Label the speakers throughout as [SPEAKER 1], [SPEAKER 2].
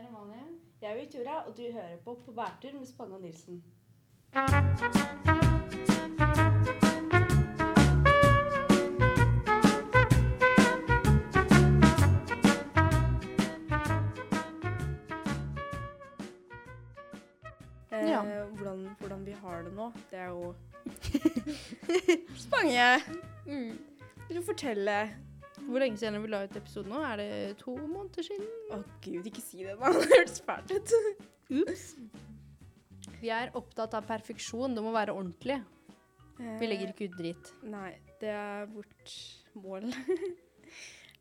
[SPEAKER 1] er Amalie. Jeg er Victoria, og du hører på På bærtur med Spange og Nilsen.
[SPEAKER 2] Eh, hvordan, hvordan vi har det nå, det er jo Spange!
[SPEAKER 1] Mm.
[SPEAKER 2] Vil du fortelle
[SPEAKER 1] Hvor lenge siden vi la ut episode nå? Er det to måneder siden?
[SPEAKER 2] Å gud, ikke si det, da. Det hørtes fælt ut.
[SPEAKER 1] Ups. Vi er opptatt av perfeksjon. Det må være ordentlig. Vi legger ikke ut dritt.
[SPEAKER 2] Nei, det er vårt mål.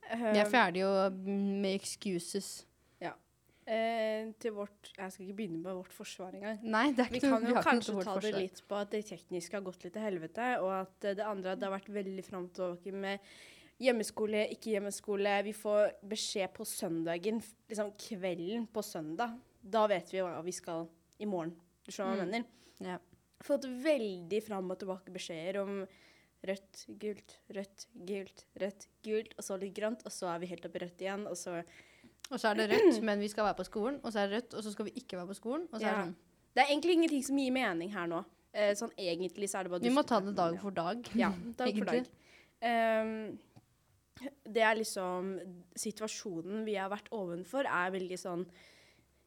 [SPEAKER 1] Vi er ferdige å- med excuses.
[SPEAKER 2] Eh, til vårt Jeg skal ikke begynne med vårt forsvar engang.
[SPEAKER 1] Nei, det er
[SPEAKER 2] Vi kan
[SPEAKER 1] noe-
[SPEAKER 2] jo kanskje ta det litt på at det tekniske har gått litt til helvete, og at eh, det andre det har vært veldig fram med hjemmeskole, ikke hjemmeskole. Vi får beskjed på søndagen, liksom kvelden på søndag. Da vet vi hva vi skal i morgen. Du skjønner hva jeg
[SPEAKER 1] Mm.
[SPEAKER 2] mener?
[SPEAKER 1] Ja.
[SPEAKER 2] Fått veldig fram og tilbake beskjeder om rødt, gult, rødt, gult, rødt, gult, og så litt grønt, og så er vi helt oppe i rødt igjen, og så
[SPEAKER 1] Og så er det rødt, men vi skal være på skolen. Og så er det rødt, og så skal vi ikke være på skolen. Og så er det sånn.
[SPEAKER 2] Det er egentlig ingenting som gir mening her nå. Eh, sånn egentlig så er det bare
[SPEAKER 1] Vi må ta det dag for dag.
[SPEAKER 2] Ja, dag for dag.
[SPEAKER 1] Egentlig.
[SPEAKER 2] Det er liksom Situasjonen vi har vært ovenfor, er veldig sånn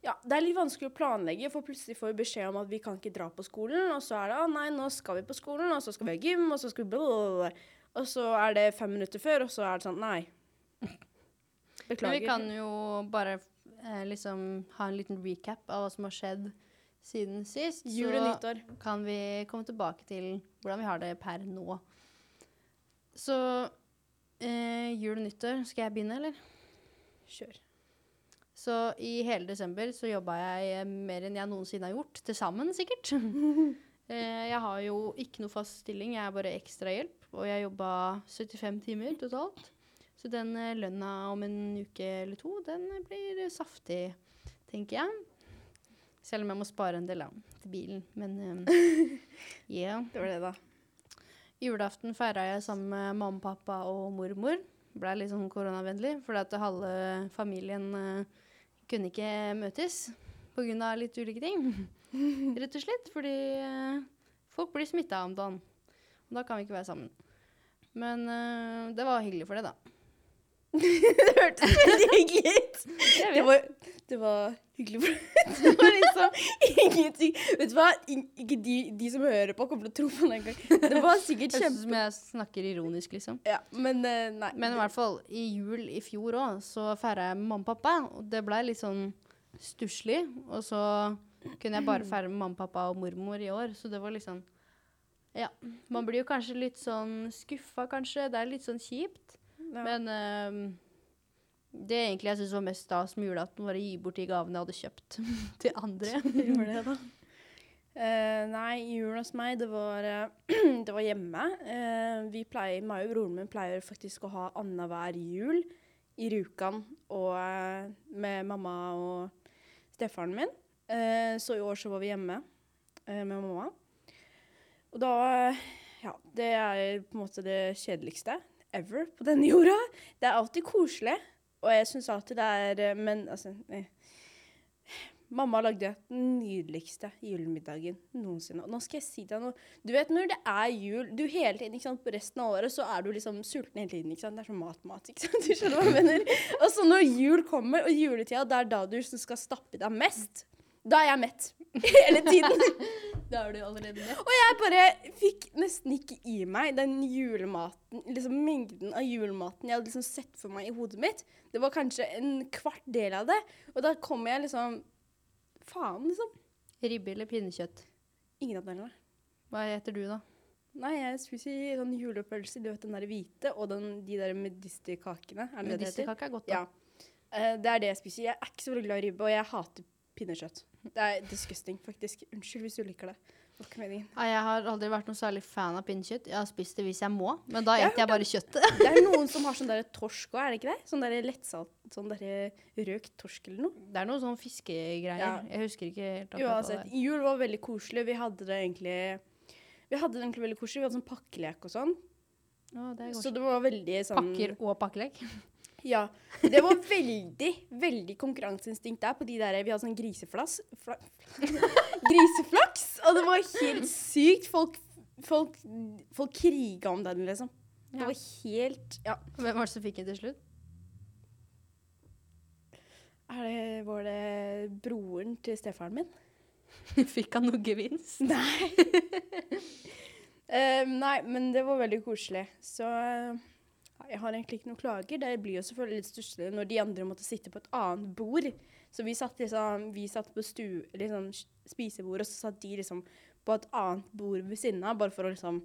[SPEAKER 2] Ja, det er litt vanskelig å planlegge, for plutselig får vi beskjed om at vi kan ikke dra på skolen, og så er det å nei, nå skal vi på skolen, og så skal vi ha gym, og så skal vi blablabla. Og så er det fem minutter før, og så er det sånn nei.
[SPEAKER 1] Men vi kan jo bare eh, liksom ha en liten recap av hva som har skjedd siden sist.
[SPEAKER 2] Jul og nyttår.
[SPEAKER 1] kan vi komme tilbake til hvordan vi har det per nå. Så eh, jul og nyttår, skal jeg begynne, eller?
[SPEAKER 2] Kjør.
[SPEAKER 1] Så i hele desember så jobba jeg eh, mer enn jeg noensinne har gjort. Til sammen, sikkert. eh, jeg har jo ikke noe fast stilling, jeg er bare ekstrahjelp. Og jeg jobba 75 timer totalt. Så den eh, lønna om en uke eller to, den blir saftig, tenker jeg. Selv om jeg må spare en del da, til bilen. Men um, yeah.
[SPEAKER 2] Det var det, da.
[SPEAKER 1] Julaften feira jeg sammen med mamma, pappa og mormor. Blei litt sånn koronavennlig, fordi at halve familien uh, kunne ikke møtes pga. litt ulike ting. Rett og slett fordi uh, folk blir smitta om dagen. Og da kan vi ikke være sammen. Men uh, det var hyggelig for det, da.
[SPEAKER 2] det hørtes veldig hyggelig ut. Det var, det var hyggelig Det var liksom ingenting Vet du hva? Ikke de, de som hører på, kommer til å tro på det engang. Det var sikkert
[SPEAKER 1] Jeg synes
[SPEAKER 2] kjempe...
[SPEAKER 1] som jeg snakker ironisk, liksom.
[SPEAKER 2] Ja, men uh, nei.
[SPEAKER 1] Men i hvert fall, i jul i fjor òg, så feira jeg med mamma og pappa. Og det blei litt sånn stusslig. Og så kunne jeg bare feire med mamma, pappa og mormor i år. Så det var liksom Ja. Man blir jo kanskje litt sånn skuffa, kanskje. Det er litt sånn kjipt.
[SPEAKER 2] Ja.
[SPEAKER 1] Men ehm, det egentlig jeg syns var mest stas med julaften, var å gi bort de gavene jeg hadde kjøpt til andre.
[SPEAKER 2] Gjorde det, da. Uh, nei, julen hos meg, det var, uh, det var hjemme. Uh, vi pleier, meg og broren min pleier faktisk å ha annenhver jul i Rjukan og med mamma og stefaren min. Så i år så var vi hjemme med mamma. Og da Ja, det er på en måte det kjedeligste ever på denne jorda. Det er alltid koselig, og jeg syns alltid det er eh, Men altså eh, Mamma lagde den nydeligste julemiddagen noensinne. Og nå skal jeg si deg noe. Du vet når det er jul du hele tiden, ikke sant, På resten av året så er du liksom sulten hele tiden. ikke sant? Det er sånn mat-mat. ikke sant? Du skjønner hva jeg mener? Og så når jul kommer, og juletida, det er da du skal stappe deg mest. Da er jeg mett. Hele tiden.
[SPEAKER 1] Da er du allerede mett.
[SPEAKER 2] Og jeg bare fikk nesten ikke i meg den julematen, liksom mengden av julematen jeg hadde liksom sett for meg i hodet mitt. Det var kanskje en kvart del av det. Og da kom jeg liksom Faen, liksom.
[SPEAKER 1] Ribbe eller pinnekjøtt?
[SPEAKER 2] Ingen av delene.
[SPEAKER 1] Hva heter du, da?
[SPEAKER 2] Nei, jeg spiser sånn julepølse, du vet den der hvite, og den, de der medisterkakene. Er det det det heter?
[SPEAKER 1] Medisterkake er godt, da.
[SPEAKER 2] Ja. Uh, det er det jeg spiser. Jeg er ikke så veldig glad i ribbe, og jeg hater pinnekjøtt. Det er disgusting, faktisk. Unnskyld hvis du liker det.
[SPEAKER 1] Nei, jeg har aldri vært noe særlig fan av pinnekjøtt. Jeg har spist det hvis jeg må, men da spiser jeg bare kjøttet.
[SPEAKER 2] Det er noen som har sånn der torsk òg, er det ikke det? Sånn der lettsalt, sånn der røkt torsk eller noe.
[SPEAKER 1] Det er noe sånn fiskegreier.
[SPEAKER 2] Ja.
[SPEAKER 1] Jeg husker ikke helt
[SPEAKER 2] Uansett,
[SPEAKER 1] det
[SPEAKER 2] jul var veldig koselig. Vi hadde det egentlig Vi hadde det egentlig veldig koselig. Vi hadde sånn pakkelek og sånn.
[SPEAKER 1] Å, det er
[SPEAKER 2] Så det var veldig sånn
[SPEAKER 1] Pakker og pakkelek.
[SPEAKER 2] Ja. Det var veldig, veldig konkurranseinstinkt der på de der Vi hadde sånn griseflass fla, Griseflaks! Og det var helt sykt. Folk, folk, folk kriga om den, liksom. Det var helt Ja.
[SPEAKER 1] Hvem var det som fikk den til slutt?
[SPEAKER 2] Det, var det broren til stefaren min?
[SPEAKER 1] Fikk han noe gevinst?
[SPEAKER 2] Nei. Eh, nei, men det var veldig koselig. Så eh, jeg har egentlig ikke noen klager. Det blir jo selvfølgelig litt stusslig når de andre måtte sitte på et annet bord. Så vi satt, liksom, vi satt på stu, liksom, spisebord, og så satt de liksom på et annet bord ved siden av, bare for å liksom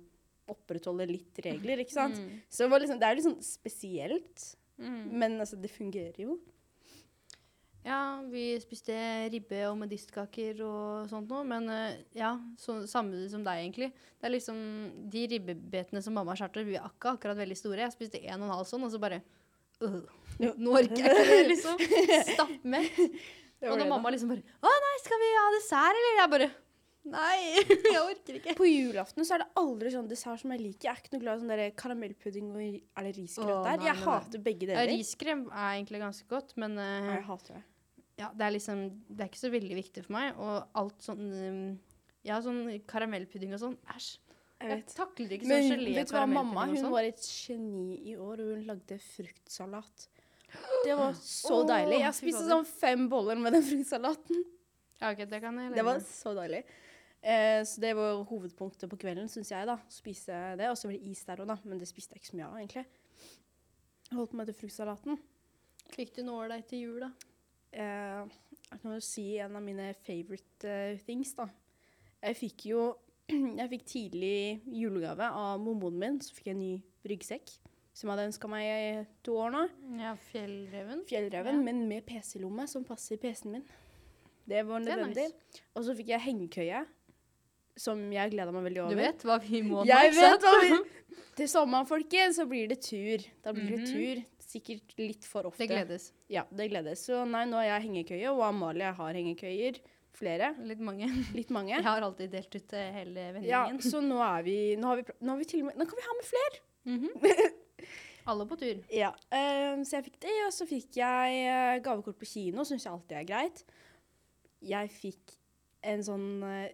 [SPEAKER 2] opprettholde litt regler, ikke sant?
[SPEAKER 1] Mm.
[SPEAKER 2] Så det, var liksom, det er litt sånn spesielt,
[SPEAKER 1] Mm.
[SPEAKER 2] men altså, det fungerer jo.
[SPEAKER 1] Ja, vi spiste ribbe og medisterkaker og sånt noe, men eh, ja, så, samme som deg egentlig. Det er liksom de ribbebetene som mamma skjærte, vi er akkurat veldig store. Jeg spiste en og en halv sånn, og så bare øh, Nå orker jeg ikke det, liksom. Stappmett. Og
[SPEAKER 2] da.
[SPEAKER 1] mamma liksom bare Å nei, skal vi ha dessert, eller? Jeg bare Nei, jeg orker ikke.
[SPEAKER 2] På julaften så er det aldri sånn dessert som jeg liker. Jeg er ikke noe glad i sånn der karamellpudding og er det risgrøt der. Jeg hater begge deler.
[SPEAKER 1] riskrem er egentlig ganske godt, men
[SPEAKER 2] uh, jeg hater det.
[SPEAKER 1] Ja, det er liksom Det er ikke så veldig viktig for meg. Og alt sånn um, Ja, sånn karamellpudding og sånn. Æsj.
[SPEAKER 2] Jeg
[SPEAKER 1] Jeg
[SPEAKER 2] vet.
[SPEAKER 1] takler ikke
[SPEAKER 2] Men
[SPEAKER 1] sånn gelé
[SPEAKER 2] vet du hva, mamma hun
[SPEAKER 1] sånn.
[SPEAKER 2] var et geni i år, og hun lagde fruktsalat. Det var så
[SPEAKER 1] oh,
[SPEAKER 2] deilig. Jeg spiste sånn fem boller med den fruktsalaten.
[SPEAKER 1] Ja, okay, det kan jeg
[SPEAKER 2] Det var så deilig. Eh, så det var hovedpunktet på kvelden, syns jeg. da. Spise det. Og så var det is der òg, da. Men det spiste jeg ikke så mye av, egentlig. Holdt meg til fruktsalaten.
[SPEAKER 1] Fikk du noe deg til jul, da?
[SPEAKER 2] Eh, jeg kan jo si en av mine favorite uh, things, da. Jeg fikk jo Jeg fikk tidlig julegave av mormoren min. Så fikk jeg en ny ryggsekk, som jeg hadde ønska meg i to år nå.
[SPEAKER 1] Ja, Fjellreven.
[SPEAKER 2] Fjellreven,
[SPEAKER 1] Ja.
[SPEAKER 2] men med PC-lomme, som passer PC-en min. Det var nødvendig.
[SPEAKER 1] nice.
[SPEAKER 2] Og så fikk jeg hengekøye, som jeg gleda meg veldig over.
[SPEAKER 1] Du vet hva vi må nå, ikke sant?
[SPEAKER 2] Til sommeren, folkens, så blir det tur. Da blir det
[SPEAKER 1] Mhm.
[SPEAKER 2] tur. Sikkert litt for ofte.
[SPEAKER 1] Det gledes.
[SPEAKER 2] Ja, det gledes. Så nei, nå har jeg hengekøye, og Amalie har hengekøyer. Flere.
[SPEAKER 1] Litt mange.
[SPEAKER 2] Litt mange.
[SPEAKER 1] Jeg har alltid delt ut til hele
[SPEAKER 2] vendingen.
[SPEAKER 1] Ja,
[SPEAKER 2] så nå vi Nå har vi, nå har vi til og med Nå kan vi ha med flere!
[SPEAKER 1] Mhm. Alle på tur.
[SPEAKER 2] Ja, Um, Så jeg fikk det, og så fikk jeg eh, gavekort på kino, syns jeg alltid er greit. Jeg fikk en sånn uh,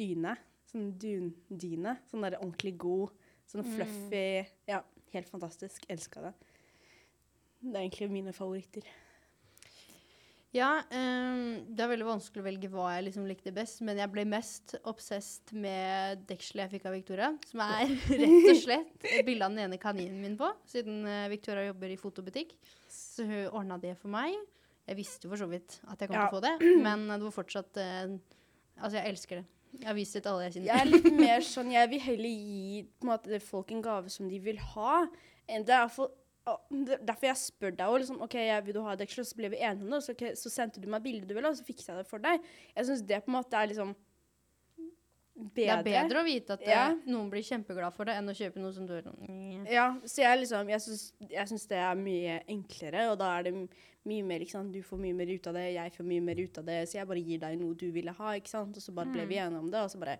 [SPEAKER 2] dyne. Sånn dundyne. Sånn der ordentlig god. Sånn
[SPEAKER 1] Mm.
[SPEAKER 2] fluffy Ja, helt fantastisk. Elska det. Det er egentlig mine favoritter.
[SPEAKER 1] Ja, um, det er veldig vanskelig å velge hva jeg liksom likte best, men jeg ble mest obsessed med dekselet jeg fikk av Victoria, som er rett og slett bildet av den ene kaninen min på, siden eh, Victoria jobber i fotobutikk. Så hun ordna det for meg. Jeg visste jo for så vidt at jeg kom
[SPEAKER 2] Ja.
[SPEAKER 1] til å få det, men det var fortsatt uh, Altså, jeg elsker det. Jeg har vist det til alle jeg
[SPEAKER 2] Jeg er litt mer sånn Jeg vil heller gi måte, folk en gave som de vil ha. enn Det er for, derfor jeg spør deg også, liksom, OK, vil du ha deksel, så ble vi enige om det. Så, okay, så sendte du meg bildet du ville, og så fiksa jeg det for deg. Jeg syns det på en måte er liksom bedre.
[SPEAKER 1] Det er bedre å vite at eh,
[SPEAKER 2] Ja.
[SPEAKER 1] noen blir kjempeglad for det, enn å kjøpe noe som du er sånn
[SPEAKER 2] Ja, så jeg liksom Jeg syns, jeg syns det er mye enklere, og da er det mye mer ikke sant? Du får mye mer ut av det, jeg får mye mer ut av det, så jeg bare gir deg noe du ville ha, ikke sant. Og så bare ble vi
[SPEAKER 1] Mm.
[SPEAKER 2] enige om det, og så bare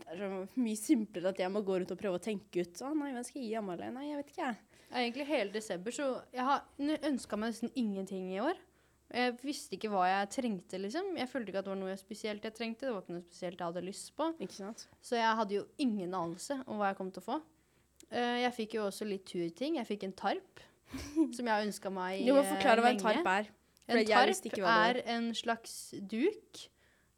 [SPEAKER 2] Det er så mye simplere at jeg må gå rundt og prøve å tenke ut Å nei, hva skal jeg gi Amalie? Nei, jeg vet ikke, jeg.
[SPEAKER 1] Egentlig hele desember, så jeg har ønska meg nesten ingenting i år. Jeg visste ikke hva jeg trengte, liksom. Jeg følte ikke at det var noe spesielt jeg trengte. Det var ikke noe spesielt jeg hadde lyst på. Så jeg hadde jo ingen anelse om hva jeg kom til å få. Eh, jeg fikk jo også litt turting. Jeg fikk en tarp, som jeg har ønska meg
[SPEAKER 2] Du må
[SPEAKER 1] forklare
[SPEAKER 2] forklare hva en tarp er.
[SPEAKER 1] En tarp er en slags duk.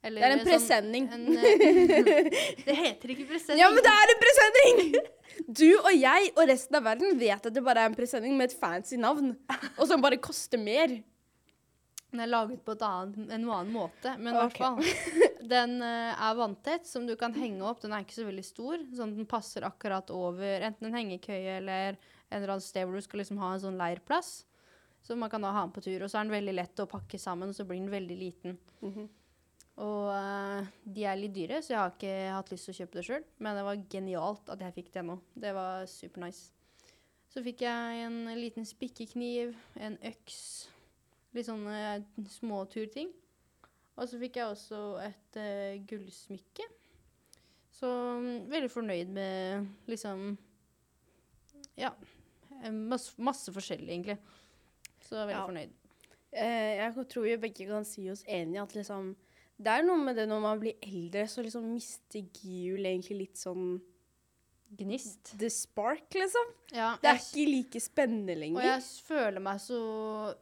[SPEAKER 1] Eller
[SPEAKER 2] Det er en
[SPEAKER 1] sånn-
[SPEAKER 2] presenning.
[SPEAKER 1] en, eh, det heter ikke presenning.
[SPEAKER 2] Ja, men det er en presenning! Du og jeg og resten av verden vet at det bare er en presenning med et fancy navn, og som bare koster mer.
[SPEAKER 1] Den er laget på et annet, en annen måte, men i hvert fall. Den eh, er vanntett, som du kan henge opp. Den er ikke så veldig stor, sånn den passer akkurat over enten en hengekøye eller en eller annen sted hvor du skal liksom ha en sånn leirplass. Så man kan da ha den på tur. Og så er den veldig lett å pakke sammen, og så blir den veldig liten. Og uh, de er litt dyre, så jeg har ikke hatt lyst til å kjøpe det sjøl. Men det var genialt at jeg fikk det nå. Det var super nice. Så fikk jeg en liten spikkekniv, en øks, litt sånne småturting. Og så fikk jeg også et uh, gullsmykke. Så um, veldig fornøyd med liksom Ja. eh, Masse, masse forskjellig, egentlig. Så veldig
[SPEAKER 2] Ja.
[SPEAKER 1] fornøyd.
[SPEAKER 2] Uh, jeg tror vi begge kan si oss enige at liksom Det er noe med det når man blir eldre, så liksom mister jul egentlig litt sånn
[SPEAKER 1] Gnist.
[SPEAKER 2] the spark, liksom.
[SPEAKER 1] Ja,
[SPEAKER 2] Det er
[SPEAKER 1] jeg,
[SPEAKER 2] ikke like spennende lenger.
[SPEAKER 1] og jeg føler meg så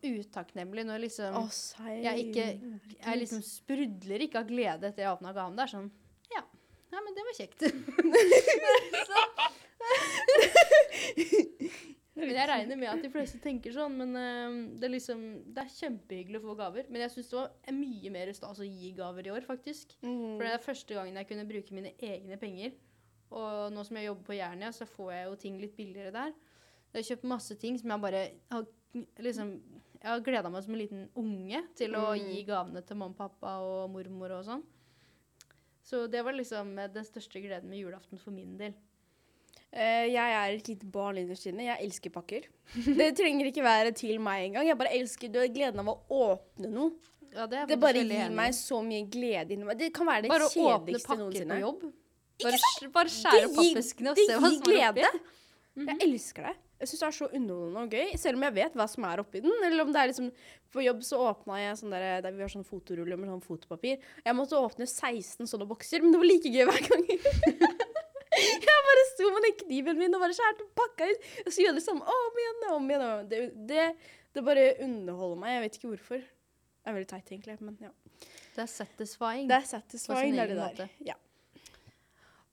[SPEAKER 1] utakknemlig når liksom
[SPEAKER 2] Å,
[SPEAKER 1] jeg ikke Jeg liksom sprudler ikke av glede etter jeg åpna gaven. Det er sånn Ja, ja men det var kjekt. men jeg regner med at de fleste tenker sånn. Men uh, det, er liksom, det er kjempehyggelig å få gaver. Men jeg syns det var mye mer stas å gi gaver i år, faktisk.
[SPEAKER 2] Mm.
[SPEAKER 1] For det er første gangen jeg kunne bruke mine egne penger. Og nå som jeg jobber på Jernia, så får jeg jo ting litt billigere der. Jeg har kjøpt masse ting som jeg bare har liksom Jeg har gleda meg som en liten unge til å
[SPEAKER 2] Mm.
[SPEAKER 1] gi gavene til mamma, og pappa og mormor og sånn. Så det var liksom eh, den største gleden med julaften for min del.
[SPEAKER 2] Eh, jeg er et lite barn innerst inne. Jeg elsker pakker. Det trenger ikke være til meg engang. Jeg bare elsker det, gleden av å åpne noe.
[SPEAKER 1] Ja, det
[SPEAKER 2] Det bare gir
[SPEAKER 1] enig
[SPEAKER 2] meg så mye glede inni meg. Det kan være det
[SPEAKER 1] Bare å åpne
[SPEAKER 2] kjedeligste
[SPEAKER 1] pakker
[SPEAKER 2] noensinne.
[SPEAKER 1] på jobb. Bare, bare skjære opp pappeskene og se hva som er oppi.
[SPEAKER 2] glede. Jeg elsker det. Jeg syns det er så underholdende og gøy, selv om jeg vet hva som er oppi den. Eller om det er liksom På jobb så åpna jeg sånn der, der vi har sånn fotorulle med sånn fotopapir. Jeg måtte åpne 16 sånne bokser, men det var like gøy hver gang. jeg bare sto med den kniven min og bare skjærte og pakka ut. Og så gjør det samme om igjen og om igjen. Det, det, det bare underholder meg. Jeg vet ikke hvorfor. Det er veldig teit, egentlig, men ja.
[SPEAKER 1] Det er satisfying.
[SPEAKER 2] Det er satisfying, det er det der. Ja.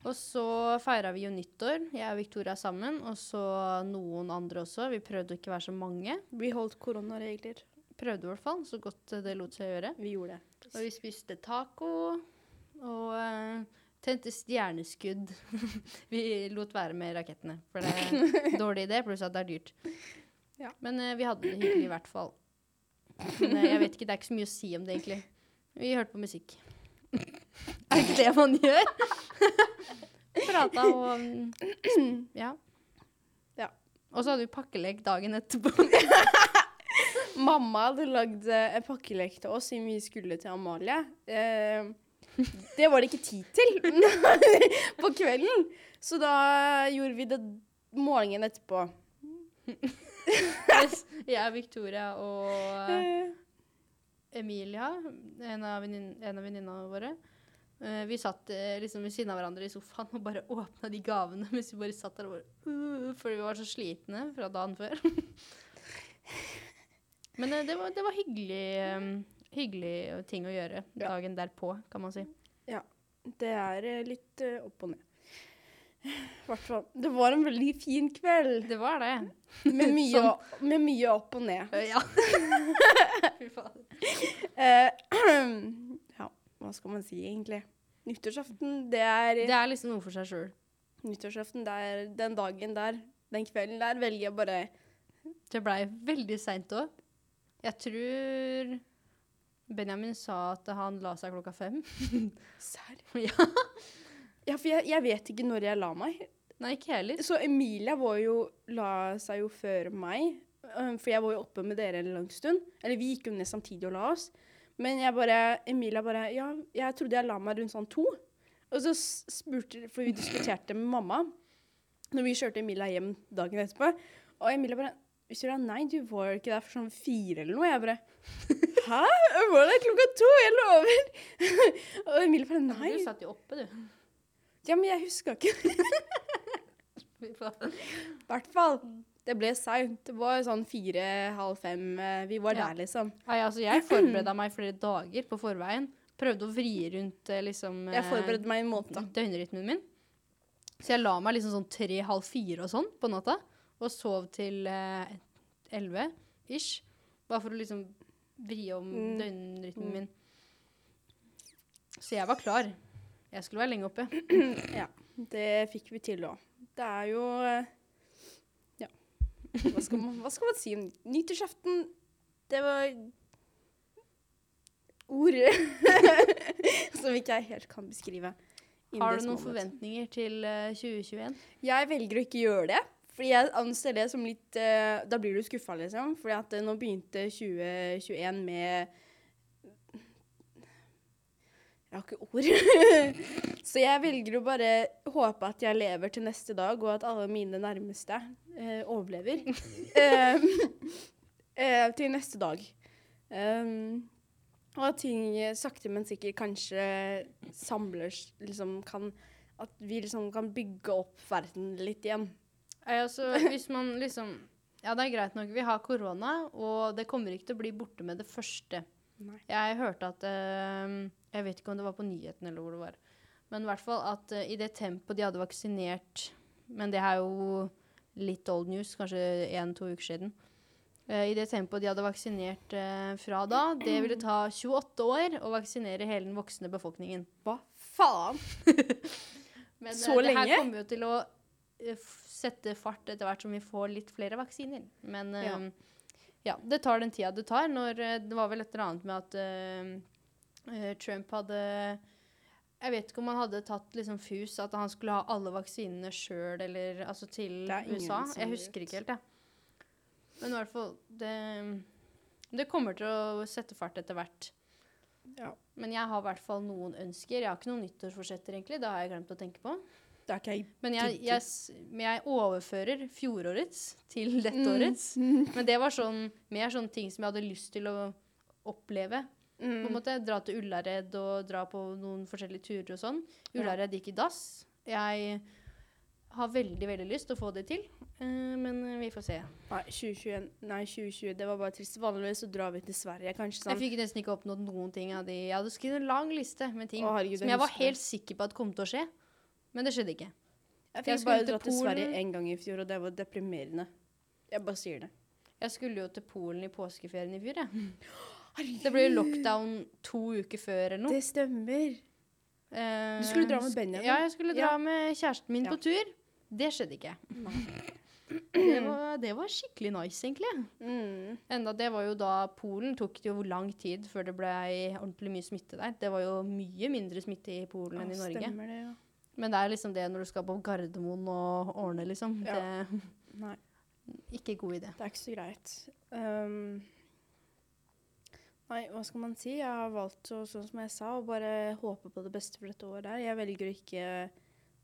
[SPEAKER 1] Og så feira vi jo nyttår, jeg og Victoria sammen, og så noen andre også. Vi prøvde å ikke være så mange.
[SPEAKER 2] Vi holdt koronaregler.
[SPEAKER 1] Prøvde i hvert fall, så godt det lot seg gjøre.
[SPEAKER 2] Vi gjorde det.
[SPEAKER 1] Og vi spiste taco og eh, tente stjerneskudd. vi lot være med rakettene, for det er en dårlig idé, pluss at det er dyrt.
[SPEAKER 2] Ja.
[SPEAKER 1] Men uh, vi hadde det hyggelig i hvert fall. Men uh, jeg vet ikke, det er ikke så mye å si om det, egentlig. Vi hørte på musikk. er ikke det man gjør? Prata og um, Ja.
[SPEAKER 2] Ja.
[SPEAKER 1] Og så hadde vi pakkelek dagen etterpå.
[SPEAKER 2] Mamma hadde lagd eh, en pakkelek til oss siden vi skulle til Amalie. Eh, det var det ikke tid til på kvelden. Så da gjorde vi det morgenen etterpå.
[SPEAKER 1] jeg, Victoria og
[SPEAKER 2] Eh,
[SPEAKER 1] Emilia, en av venninna venninnene våre, eh, vi satt eh, liksom ved siden av hverandre i sofaen og bare åpna de gavene mens vi bare satt der og bare uh, Fordi vi var så slitne fra dagen før. Men eh, det, var, det var hyggelig, eh, hyggelig ting å gjøre
[SPEAKER 2] Ja.
[SPEAKER 1] dagen derpå, kan man si. Ja.
[SPEAKER 2] det er eh, litt eh, opp og ned. hvert fall. Det var en veldig fin kveld
[SPEAKER 1] Det var det.
[SPEAKER 2] med mye,
[SPEAKER 1] Sånn.
[SPEAKER 2] med mye opp og ned.
[SPEAKER 1] Ja. Fy faen.
[SPEAKER 2] Eh, ja, hva skal man si egentlig? Nyttårsaften, det er,
[SPEAKER 1] Det er liksom noe for seg sjøl.
[SPEAKER 2] Nyttårsaften, det er den dagen der, den kvelden der, velger jeg bare
[SPEAKER 1] Det blei veldig seint òg. Jeg tror Benjamin sa at han la seg klokka fem.
[SPEAKER 2] Serr?
[SPEAKER 1] ja.
[SPEAKER 2] Ja, for jeg, jeg vet ikke når jeg la meg.
[SPEAKER 1] Nei, ikke heller.
[SPEAKER 2] Så Emilia var jo, la seg jo før meg, for jeg var jo oppe med dere en lang stund. Eller vi gikk jo ned samtidig og la oss. Men jeg bare, Emilia bare Ja, jeg trodde jeg la meg rundt sånn to. Og så spurte For vi diskuterte med mamma når vi kjørte Emilia hjem dagen etterpå. Og Emilia bare Victoria, nei, du var ikke der for sånn fire eller noe. Jeg bare Hæ? Var der klokka to, jeg lover. og Emilie bare nei.
[SPEAKER 1] Du satt jo oppe, du.
[SPEAKER 2] Ja, men jeg huska ikke. I hvert fall. Det ble seint. Det var sånn fire-halv fem. eh, Vi var
[SPEAKER 1] Ja.
[SPEAKER 2] der, liksom.
[SPEAKER 1] Nei, altså, jeg forberedte meg flere dager på forveien. Prøvde å vri rundt eh, liksom
[SPEAKER 2] Jeg
[SPEAKER 1] eh,
[SPEAKER 2] forberedte meg en måned. da.
[SPEAKER 1] døgnrytmen min. Så jeg la meg liksom sånn tre-halv fire og sånn på natta. Og sov til eh, ish. Bare for å liksom vri om
[SPEAKER 2] Mm.
[SPEAKER 1] døgnrytmen
[SPEAKER 2] Mm.
[SPEAKER 1] min. Så jeg var klar. Jeg skulle være lenge oppe. ja.
[SPEAKER 2] Det fikk vi til òg. Det er jo eh, Ja. Hva skal man, hva skal man si om nyttårsaften? Det var ord som ikke jeg helt kan beskrive.
[SPEAKER 1] Har du noen forventninger til eh, 2021?
[SPEAKER 2] Jeg velger å ikke gjøre det. Fordi jeg anser det som litt uh, Da blir du skuffa, liksom. Fordi at uh, nå begynte 2021 med Jeg har ikke ord. Så jeg velger å bare håpe at jeg lever til neste dag, og at alle mine nærmeste uh, overlever. Eh, eh, til neste dag. Um, og at ting sakte, men sikkert kanskje samler liksom kan At vi liksom kan bygge opp verden litt igjen.
[SPEAKER 1] Altså, hvis man liksom Ja, det er greit nok. Vi har korona, og det kommer ikke til å bli borte med det første.
[SPEAKER 2] Nei.
[SPEAKER 1] Jeg hørte at eh, Jeg vet ikke om det var på nyheten eller hvor det var. Men i hvert fall at eh, i det tempoet de hadde vaksinert Men det er jo litt old news, kanskje én-to uker siden. Uh, I det tempoet de hadde vaksinert uh, fra da, det ville ta 28 år å vaksinere hele den voksne befolkningen.
[SPEAKER 2] Hva faen?
[SPEAKER 1] Men
[SPEAKER 2] Så
[SPEAKER 1] lenge? det her kommer jo til å sette fart etter hvert som vi får litt flere vaksiner. Men eh,
[SPEAKER 2] Ja.
[SPEAKER 1] ja. det tar den tida det tar. Når, eh, det var vel et eller annet med at eh, eh, Trump hadde Jeg vet ikke om han hadde tatt liksom fus at han skulle ha alle vaksinene sjøl, eller altså til USA. Jeg husker ikke helt, jeg. Men i hvert fall det, det kommer til å sette fart etter hvert.
[SPEAKER 2] Ja.
[SPEAKER 1] Men jeg har i hvert fall noen ønsker. Jeg har ikke noen nyttårsforsetter, egentlig. Det har jeg glemt å tenke på.
[SPEAKER 2] Det er ikke jeg.
[SPEAKER 1] Men jeg, jeg, men jeg overfører fjorårets til dette
[SPEAKER 2] Mm.
[SPEAKER 1] årets. Men det var sånn, mer sånne ting som jeg hadde lyst til å oppleve. På en
[SPEAKER 2] Mm.
[SPEAKER 1] måte Dra til Ullared og dra på noen forskjellige turer og sånn. Ullared gikk i dass. Jeg har veldig, veldig lyst til å få det til. Eh, men vi får se.
[SPEAKER 2] Nei, 2021, nei, 2020, det var bare trist. Vanligvis så drar vi til Sverige, kanskje.
[SPEAKER 1] Jeg
[SPEAKER 2] Sånn.
[SPEAKER 1] fikk nesten ikke oppnådd noen ting av de Jeg hadde skrevet en lang liste med ting
[SPEAKER 2] Å, herregud,
[SPEAKER 1] som
[SPEAKER 2] jeg
[SPEAKER 1] jeg var helt sikker på at kom til å skje. Men det skjedde ikke.
[SPEAKER 2] Jeg
[SPEAKER 1] jeg
[SPEAKER 2] fikk
[SPEAKER 1] skulle
[SPEAKER 2] bare
[SPEAKER 1] til
[SPEAKER 2] til Sverige én gang i fjor, og det var deprimerende. Jeg bare sier det.
[SPEAKER 1] Jeg skulle jo til Polen i påskeferien i fjor, jeg. Det ble jo lockdown to uker før eller noe.
[SPEAKER 2] Det stemmer.
[SPEAKER 1] Eh,
[SPEAKER 2] Du skulle dra med Benjamin?
[SPEAKER 1] Ja, jeg skulle dra
[SPEAKER 2] Ja.
[SPEAKER 1] med kjæresten min
[SPEAKER 2] Ja.
[SPEAKER 1] på tur. Det skjedde ikke. Det var, det var skikkelig nice, egentlig.
[SPEAKER 2] Mm.
[SPEAKER 1] Enda det var jo da Polen tok det jo lang tid før det ble ordentlig mye smitte der. Det var jo mye mindre smitte i Polen enn i Norge.
[SPEAKER 2] Stemmer det, ja.
[SPEAKER 1] Men det er liksom det når du skal på Gardermoen og ordne, liksom.
[SPEAKER 2] Ja.
[SPEAKER 1] Det
[SPEAKER 2] Nei,
[SPEAKER 1] ikke god idé.
[SPEAKER 2] det er ikke så greit. Um, nei, hva skal man si? Jeg har valgt å, sånn som jeg sa, å bare håpe på det beste for dette året. Jeg velger å ikke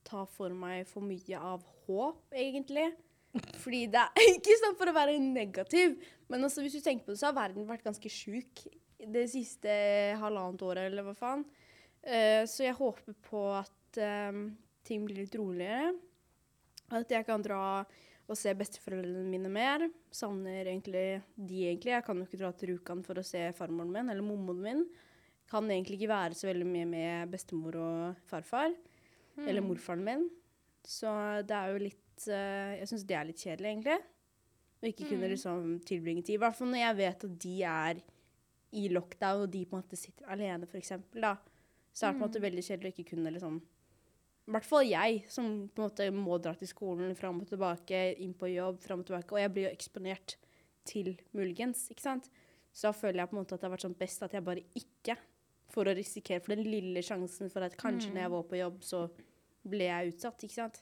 [SPEAKER 2] ta for meg for mye av håp, egentlig. Fordi det er ikke sånn for å være negativ, men altså, hvis du tenker på det, så har verden vært ganske sjuk det siste halvannet året, eller hva faen. Uh, så jeg håper på at um, ting blir litt roligere. At jeg kan dra og se besteforeldrene mine mer. Savner egentlig de, egentlig. Jeg kan jo ikke dra til Rjukan for å se farmoren min eller mormoren min. Kan egentlig ikke være så veldig mye med bestemor og farfar. Eller morfaren min. Så det er jo litt uh, Jeg syns det er litt kjedelig, egentlig. Å ikke kunne liksom tilbringe tid. I hvert fall når jeg vet at de er i lockdown, og de på en måte sitter alene, eksempel, da. Så er det på en måte veldig kjedelig å ikke kunne liksom I hvert fall jeg, som på en måte må dra til skolen fram og tilbake, inn på jobb, fram og tilbake. Og jeg blir jo eksponert til muligens, ikke sant. Så da føler jeg på en måte at det har vært sånn best at jeg bare ikke For å risikere for den lille sjansen for at kanskje når jeg var på jobb, så ble jeg utsatt, ikke sant.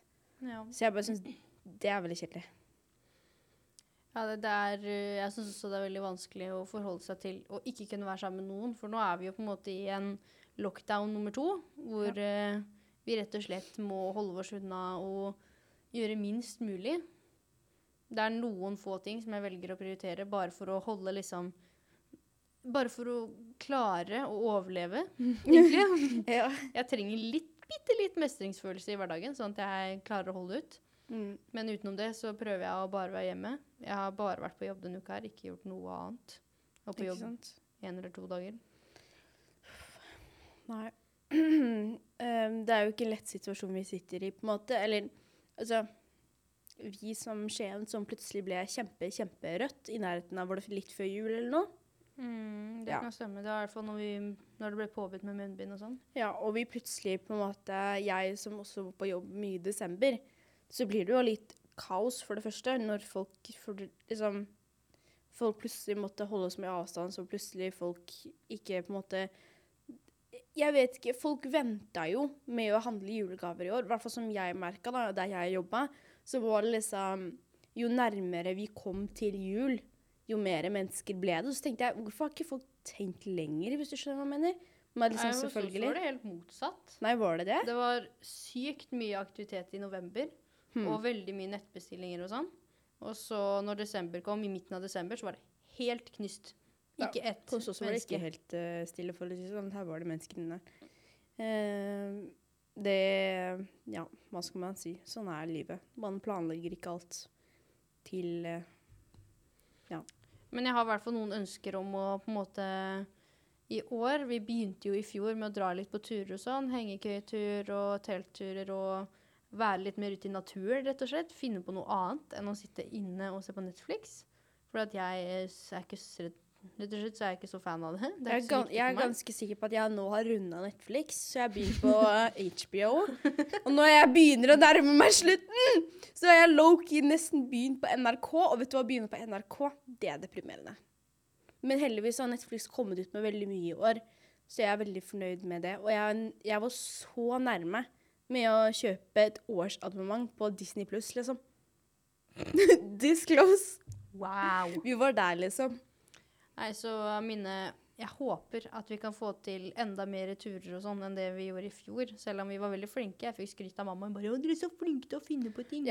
[SPEAKER 1] Ja.
[SPEAKER 2] Så jeg bare syns det er veldig kjedelig.
[SPEAKER 1] Ja, det, det er, eh, jeg syns også det er veldig vanskelig å forholde seg til å ikke kunne være sammen med noen. For nå er vi jo på en måte i en lockdown nummer to, hvor eh, vi rett og slett må holde oss unna og gjøre minst mulig. Det er noen få ting som jeg velger å prioritere bare for å holde liksom Bare for å klare å overleve, egentlig.
[SPEAKER 2] Ja.
[SPEAKER 1] Jeg trenger litt, bitte litt mestringsfølelse i hverdagen, sånn at jeg klarer å holde ut.
[SPEAKER 2] Mm.
[SPEAKER 1] Men utenom det så prøver jeg å bare være hjemme. Jeg har bare vært på jobb denne uka her, ikke gjort noe annet. Og på jobb én eller to dager.
[SPEAKER 2] Nei. Em, det er jo ikke en lett situasjon vi sitter i, på en måte. Eller altså Vi som Skien som plutselig ble kjempe, kjemperødt i nærheten av Var det litt før jul eller noe?
[SPEAKER 1] Mm, det
[SPEAKER 2] Ja.
[SPEAKER 1] kan stemme. Det var i hvert fall når, vi, når det ble påbudt med munnbind og sånn.
[SPEAKER 2] Ja, og vi plutselig på en måte Jeg som også var på jobb mye i desember, så blir det jo litt kaos, for det første, når folk for, liksom Folk plutselig måtte holde så mye avstand, så plutselig folk ikke på en måte Jeg vet ikke. Folk venta jo med å handle julegaver i år. I hvert fall som jeg merka, da, der jeg jobba. Så var det liksom Jo nærmere vi kom til jul, jo mer mennesker ble det. Så tenkte jeg, hvorfor har ikke folk tenkt lenger, hvis du skjønner hva jeg mener? Men liksom,
[SPEAKER 1] Nei, hos oss var det helt motsatt.
[SPEAKER 2] Nei, var det det?
[SPEAKER 1] Det var sykt mye aktivitet i november,
[SPEAKER 2] Hmm.
[SPEAKER 1] og veldig mye nettbestillinger og sånn. Og så når desember kom, i midten av desember, så var det helt knyst. Ikke ett
[SPEAKER 2] Hos oss var det ikke helt uh, stille, for å si sånn. Her var det mennesker inne. Uh, det Ja, hva skal man si? Sånn er livet. Man planlegger ikke alt til Ja.
[SPEAKER 1] Men jeg har i hvert fall noen ønsker om å på en måte I år Vi begynte jo i fjor med å dra litt på turer og sånn. Hengekøyetur og teltturer og være litt mer ute i naturen, rett og slett. Finne på noe annet enn å sitte inne og se på Netflix. For at jeg er ikke så rett Rett og slett så er jeg ikke så fan av det. Det
[SPEAKER 2] Jeg
[SPEAKER 1] er
[SPEAKER 2] er, gan
[SPEAKER 1] viktig
[SPEAKER 2] jeg er ganske sikker på at jeg nå har runda Netflix, så jeg begynner på eh, HBO. Og når jeg begynner å nærme meg slutten, så har jeg low-key nesten begynt på NRK. Og vet du hva, begynne på NRK, det er deprimerende. Men heldigvis har Netflix kommet ut med veldig mye i år, så jeg er veldig fornøyd med det. Og jeg, jeg var så nærme med å kjøpe et årsabonnement på Disney Pluss, liksom. Disclose.
[SPEAKER 1] Wow.
[SPEAKER 2] Vi var der, liksom.
[SPEAKER 1] Nei, så mine Jeg håper at vi kan få til enda mer turer og sånn enn det vi gjorde i fjor. Selv om vi var veldig flinke. Jeg fikk skryt av mamma. Hun bare 'Å, dere er så flinke til å finne på ting'.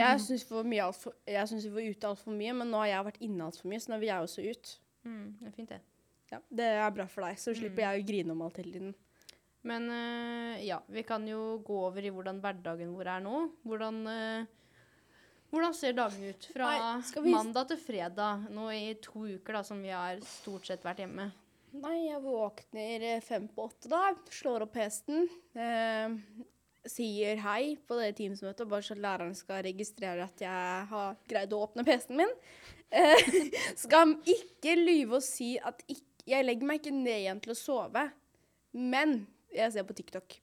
[SPEAKER 2] Jeg syns vi var ute altfor mye, men nå har jeg vært inne altfor mye, så nå vil jeg også ut.
[SPEAKER 1] Mm, det er fint, det.
[SPEAKER 2] Ja, det er bra for deg, så slipper jeg å grine om alt hele tiden.
[SPEAKER 1] Men eh, ja, vi kan jo gå over i hvordan hverdagen vår er nå. Hvordan, eh, hvordan ser dagene ut fra
[SPEAKER 2] Nei, vi-
[SPEAKER 1] mandag til fredag? Nå i to uker da, som vi har stort sett vært hjemme.
[SPEAKER 2] Nei, jeg våkner eh, fem på åtte da, slår opp hesten, eh, sier hei på det Teams-møtet, bare så læreren skal registrere at jeg har greid å åpne PC-en min. Eh, skal ikke lyve og si at ikke, jeg legger meg ikke ned igjen til å sove, men jeg ser på TikTok.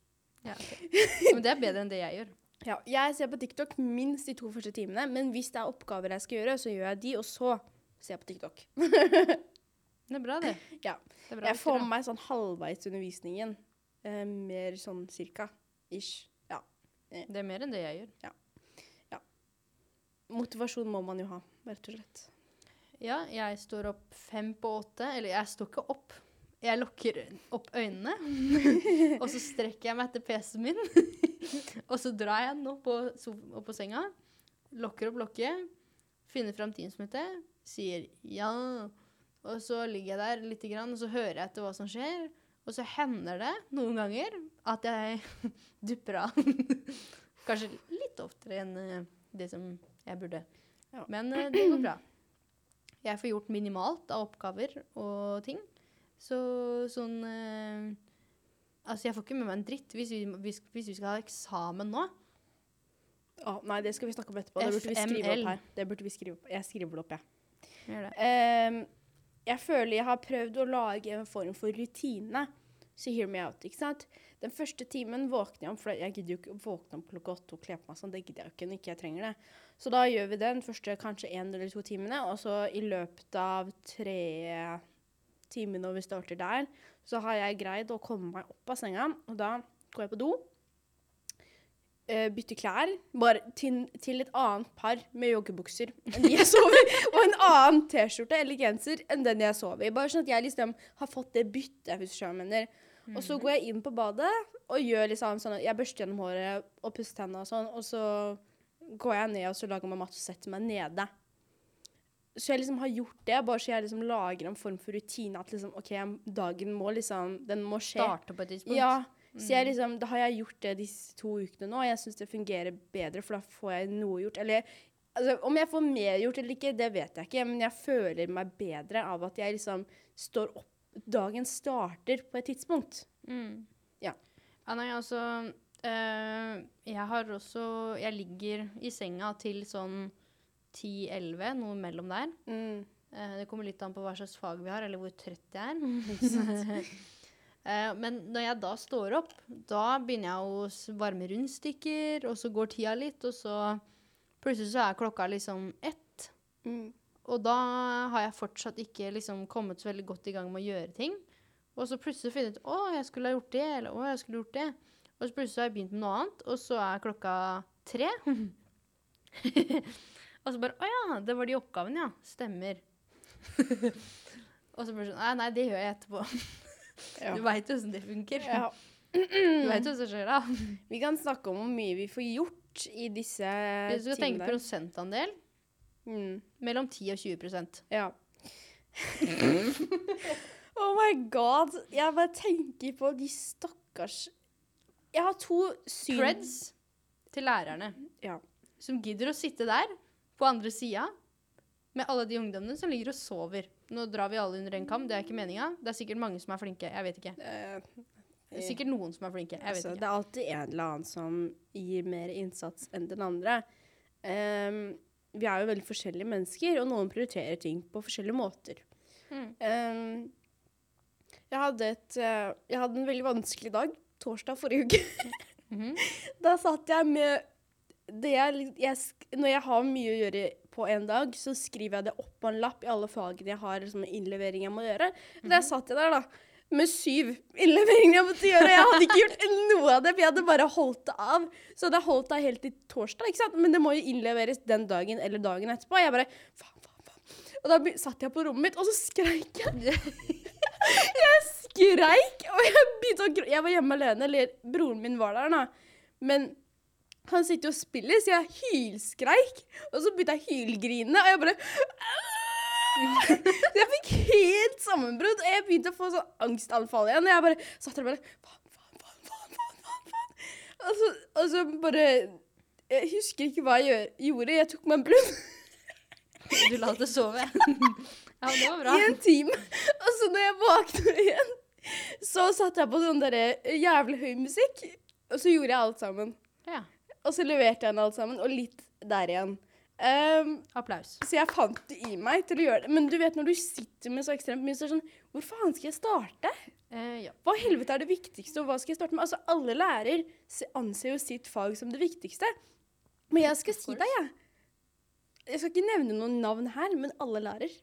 [SPEAKER 1] Ja, okay. Men det er bedre enn det jeg gjør.
[SPEAKER 2] Ja, jeg ser på TikTok minst de to første timene, men hvis det er oppgaver jeg skal gjøre, så gjør jeg de, og så ser jeg på TikTok.
[SPEAKER 1] Det er bra, det.
[SPEAKER 2] Ja.
[SPEAKER 1] det bra
[SPEAKER 2] Jeg får med meg sånn halvveis undervisningen. Eh, mer sånn cirka. Ish. Ja.
[SPEAKER 1] Eh. Det er mer enn det jeg gjør.
[SPEAKER 2] Motivasjon må man jo ha, rett og slett.
[SPEAKER 1] Ja, jeg står opp fem på åtte. Eller jeg står ikke opp. Jeg lukker opp øynene, og så strekker jeg meg etter PC-en min. og så drar jeg den opp på, opp på senga, lokker opp lokket, finner fram Teams-møtet, sier ja. Og så ligger jeg der litt, grann, og så hører jeg etter hva som skjer. Og så hender det noen ganger at jeg dupper av. Kanskje litt oftere enn eh, det som jeg burde.
[SPEAKER 2] Ja.
[SPEAKER 1] Men eh, det går bra. Jeg får gjort minimalt av oppgaver og ting. Så sånn eh, Altså, jeg får ikke med meg en dritt hvis vi, hvis, hvis vi skal ha eksamen nå.
[SPEAKER 2] Oh, nei, det skal vi snakke om etterpå. Det burde vi skrive opp her. Det burde vi skrive opp. Jeg skriver det opp, jeg.
[SPEAKER 1] Gjør det.
[SPEAKER 2] Um, jeg føler jeg har prøvd å lage en form for rutine. Så hear me out, ikke sant? Den første timen våkner jeg om, for jeg gidder jo ikke å våkne om klokka åtte og kle på meg sånn. Det gidder jeg ikke når ikke jeg trenger det. Så da gjør vi det den første kanskje én eller to timene, og så i løpet av tre timer når vi starter der, så har jeg greid å komme meg opp av senga, og da går jeg på do. uh, bytter klær bare til, til et annet par med joggebukser enn de jeg sover og en annen T-skjorte eller genser enn den jeg sover i. Bare sånn at jeg liksom har fått det byttet, hvis du mener. Og så går jeg inn på badet og gjør liksom sånn at jeg børster gjennom håret og pusser tennene og sånn, og så går jeg ned og så lager meg mat og setter meg nede. Så jeg liksom har gjort det, bare så jeg liksom lager en form for rutine at liksom, OK, dagen må liksom Den må skje.
[SPEAKER 1] Starte på et tidspunkt.
[SPEAKER 2] Ja. Så jeg liksom, da har jeg gjort det disse to ukene nå, og jeg syns det fungerer bedre, for da får jeg noe gjort. Eller altså, om jeg får mer gjort eller ikke, det vet jeg ikke, men jeg føler meg bedre av at jeg liksom står opp Dagen starter på et tidspunkt.
[SPEAKER 1] Mm.
[SPEAKER 2] Ja.
[SPEAKER 1] Ja, nei, altså øh, Jeg har også Jeg ligger i senga til sånn 10-11, noe mellom der.
[SPEAKER 2] Mm.
[SPEAKER 1] Uh, det kommer litt an på hva slags fag vi har, eller hvor trøtt jeg er. uh, men når jeg da står opp, da begynner jeg å varme rundstykker, og så går tida litt, og så plutselig så er klokka liksom ett.
[SPEAKER 2] Mm.
[SPEAKER 1] Og da har jeg fortsatt ikke liksom kommet så veldig godt i gang med å gjøre ting. Og så plutselig finner jeg ut å, jeg skulle ha gjort det, eller å, jeg skulle ha gjort det. Og så plutselig har jeg begynt med noe annet, og så er klokka tre. og så bare å ja, det var de oppgavene, ja. Stemmer. og så bare sånn nei, nei, det gjør jeg etterpå.
[SPEAKER 2] Ja.
[SPEAKER 1] Du veit jo åssen det funker.
[SPEAKER 2] Ja.
[SPEAKER 1] Du veit jo hva som skjer da.
[SPEAKER 2] Vi kan snakke om hvor mye vi får gjort i disse
[SPEAKER 1] Hvis du skal tenke
[SPEAKER 2] timene.
[SPEAKER 1] prosentandel,
[SPEAKER 2] Mm.
[SPEAKER 1] mellom 10 og 20%
[SPEAKER 2] Ja. Oh my god. Jeg bare tenker på de stakkars Jeg har to syn...
[SPEAKER 1] Creds til lærerne
[SPEAKER 2] Ja.
[SPEAKER 1] som gidder å sitte der på andre sida med alle de ungdommene som ligger og sover. Nå drar vi alle under en kam, det er ikke meninga. Det er sikkert mange som er flinke. Jeg vet ikke. Det er sikkert noen som er flinke. Jeg vet
[SPEAKER 2] altså,
[SPEAKER 1] ikke.
[SPEAKER 2] Det er alltid en eller annen som gir mer innsats enn den andre. Um, vi er jo veldig forskjellige mennesker, og noen prioriterer ting på forskjellige måter.
[SPEAKER 1] Mm.
[SPEAKER 2] Um, jeg, hadde et, eh, jeg hadde en veldig vanskelig dag, torsdag forrige uke.
[SPEAKER 1] Mhm.
[SPEAKER 2] Da satt jeg med jeg, jeg, Når jeg har mye å gjøre på en dag, så skriver jeg det opp på en lapp i alle fagene jeg har som innlevering jeg må gjøre. Der satt jeg der, da. Med syv innleveringer jeg måtte gjøre. Jeg hadde ikke gjort noe av det, for jeg hadde bare holdt det av. Så det holdt det helt til torsdag, ikke sant? Men det må jo innleveres den dagen eller dagen etterpå. Jeg bare faen, faen, faen. Og da satt jeg på rommet mitt, og så skreik jeg. jeg skreik, og jeg begynte å gråte. Jeg var hjemme alene, eller broren min var der, da. Men han sitter og spiller, så jeg hylskreik. Og så begynte jeg å hylgrine, og jeg bare Så jeg fikk helt sammenbrudd, og jeg begynte å få sånn angstanfall igjen. Og jeg bare satt der og bare faen, faen, faen, faen, faen, faen, faen. Og så, og så bare Jeg husker ikke hva jeg gjør, gjorde. Jeg tok meg en blund
[SPEAKER 1] Du la det sove. ja, det var bra.
[SPEAKER 2] i en time. Og så når jeg våkner igjen, så satte jeg på sånn derre jævlig høy musikk. Og så gjorde jeg alt sammen.
[SPEAKER 1] Ja.
[SPEAKER 2] Og så leverte jeg den alt sammen, og litt der igjen. Um,
[SPEAKER 1] Applaus.
[SPEAKER 2] så jeg fant det i meg til å gjøre det. Men du vet når du sitter med så ekstremt mye, så er det sånn Hvor faen skal jeg starte?
[SPEAKER 1] Uh, ja.
[SPEAKER 2] Hva i helvete er det viktigste, og hva skal jeg starte med? Altså, alle lærer anser jo sitt fag som det viktigste. Men jeg skal si deg, jeg. Jeg skal ikke nevne noen navn her, men alle lærer.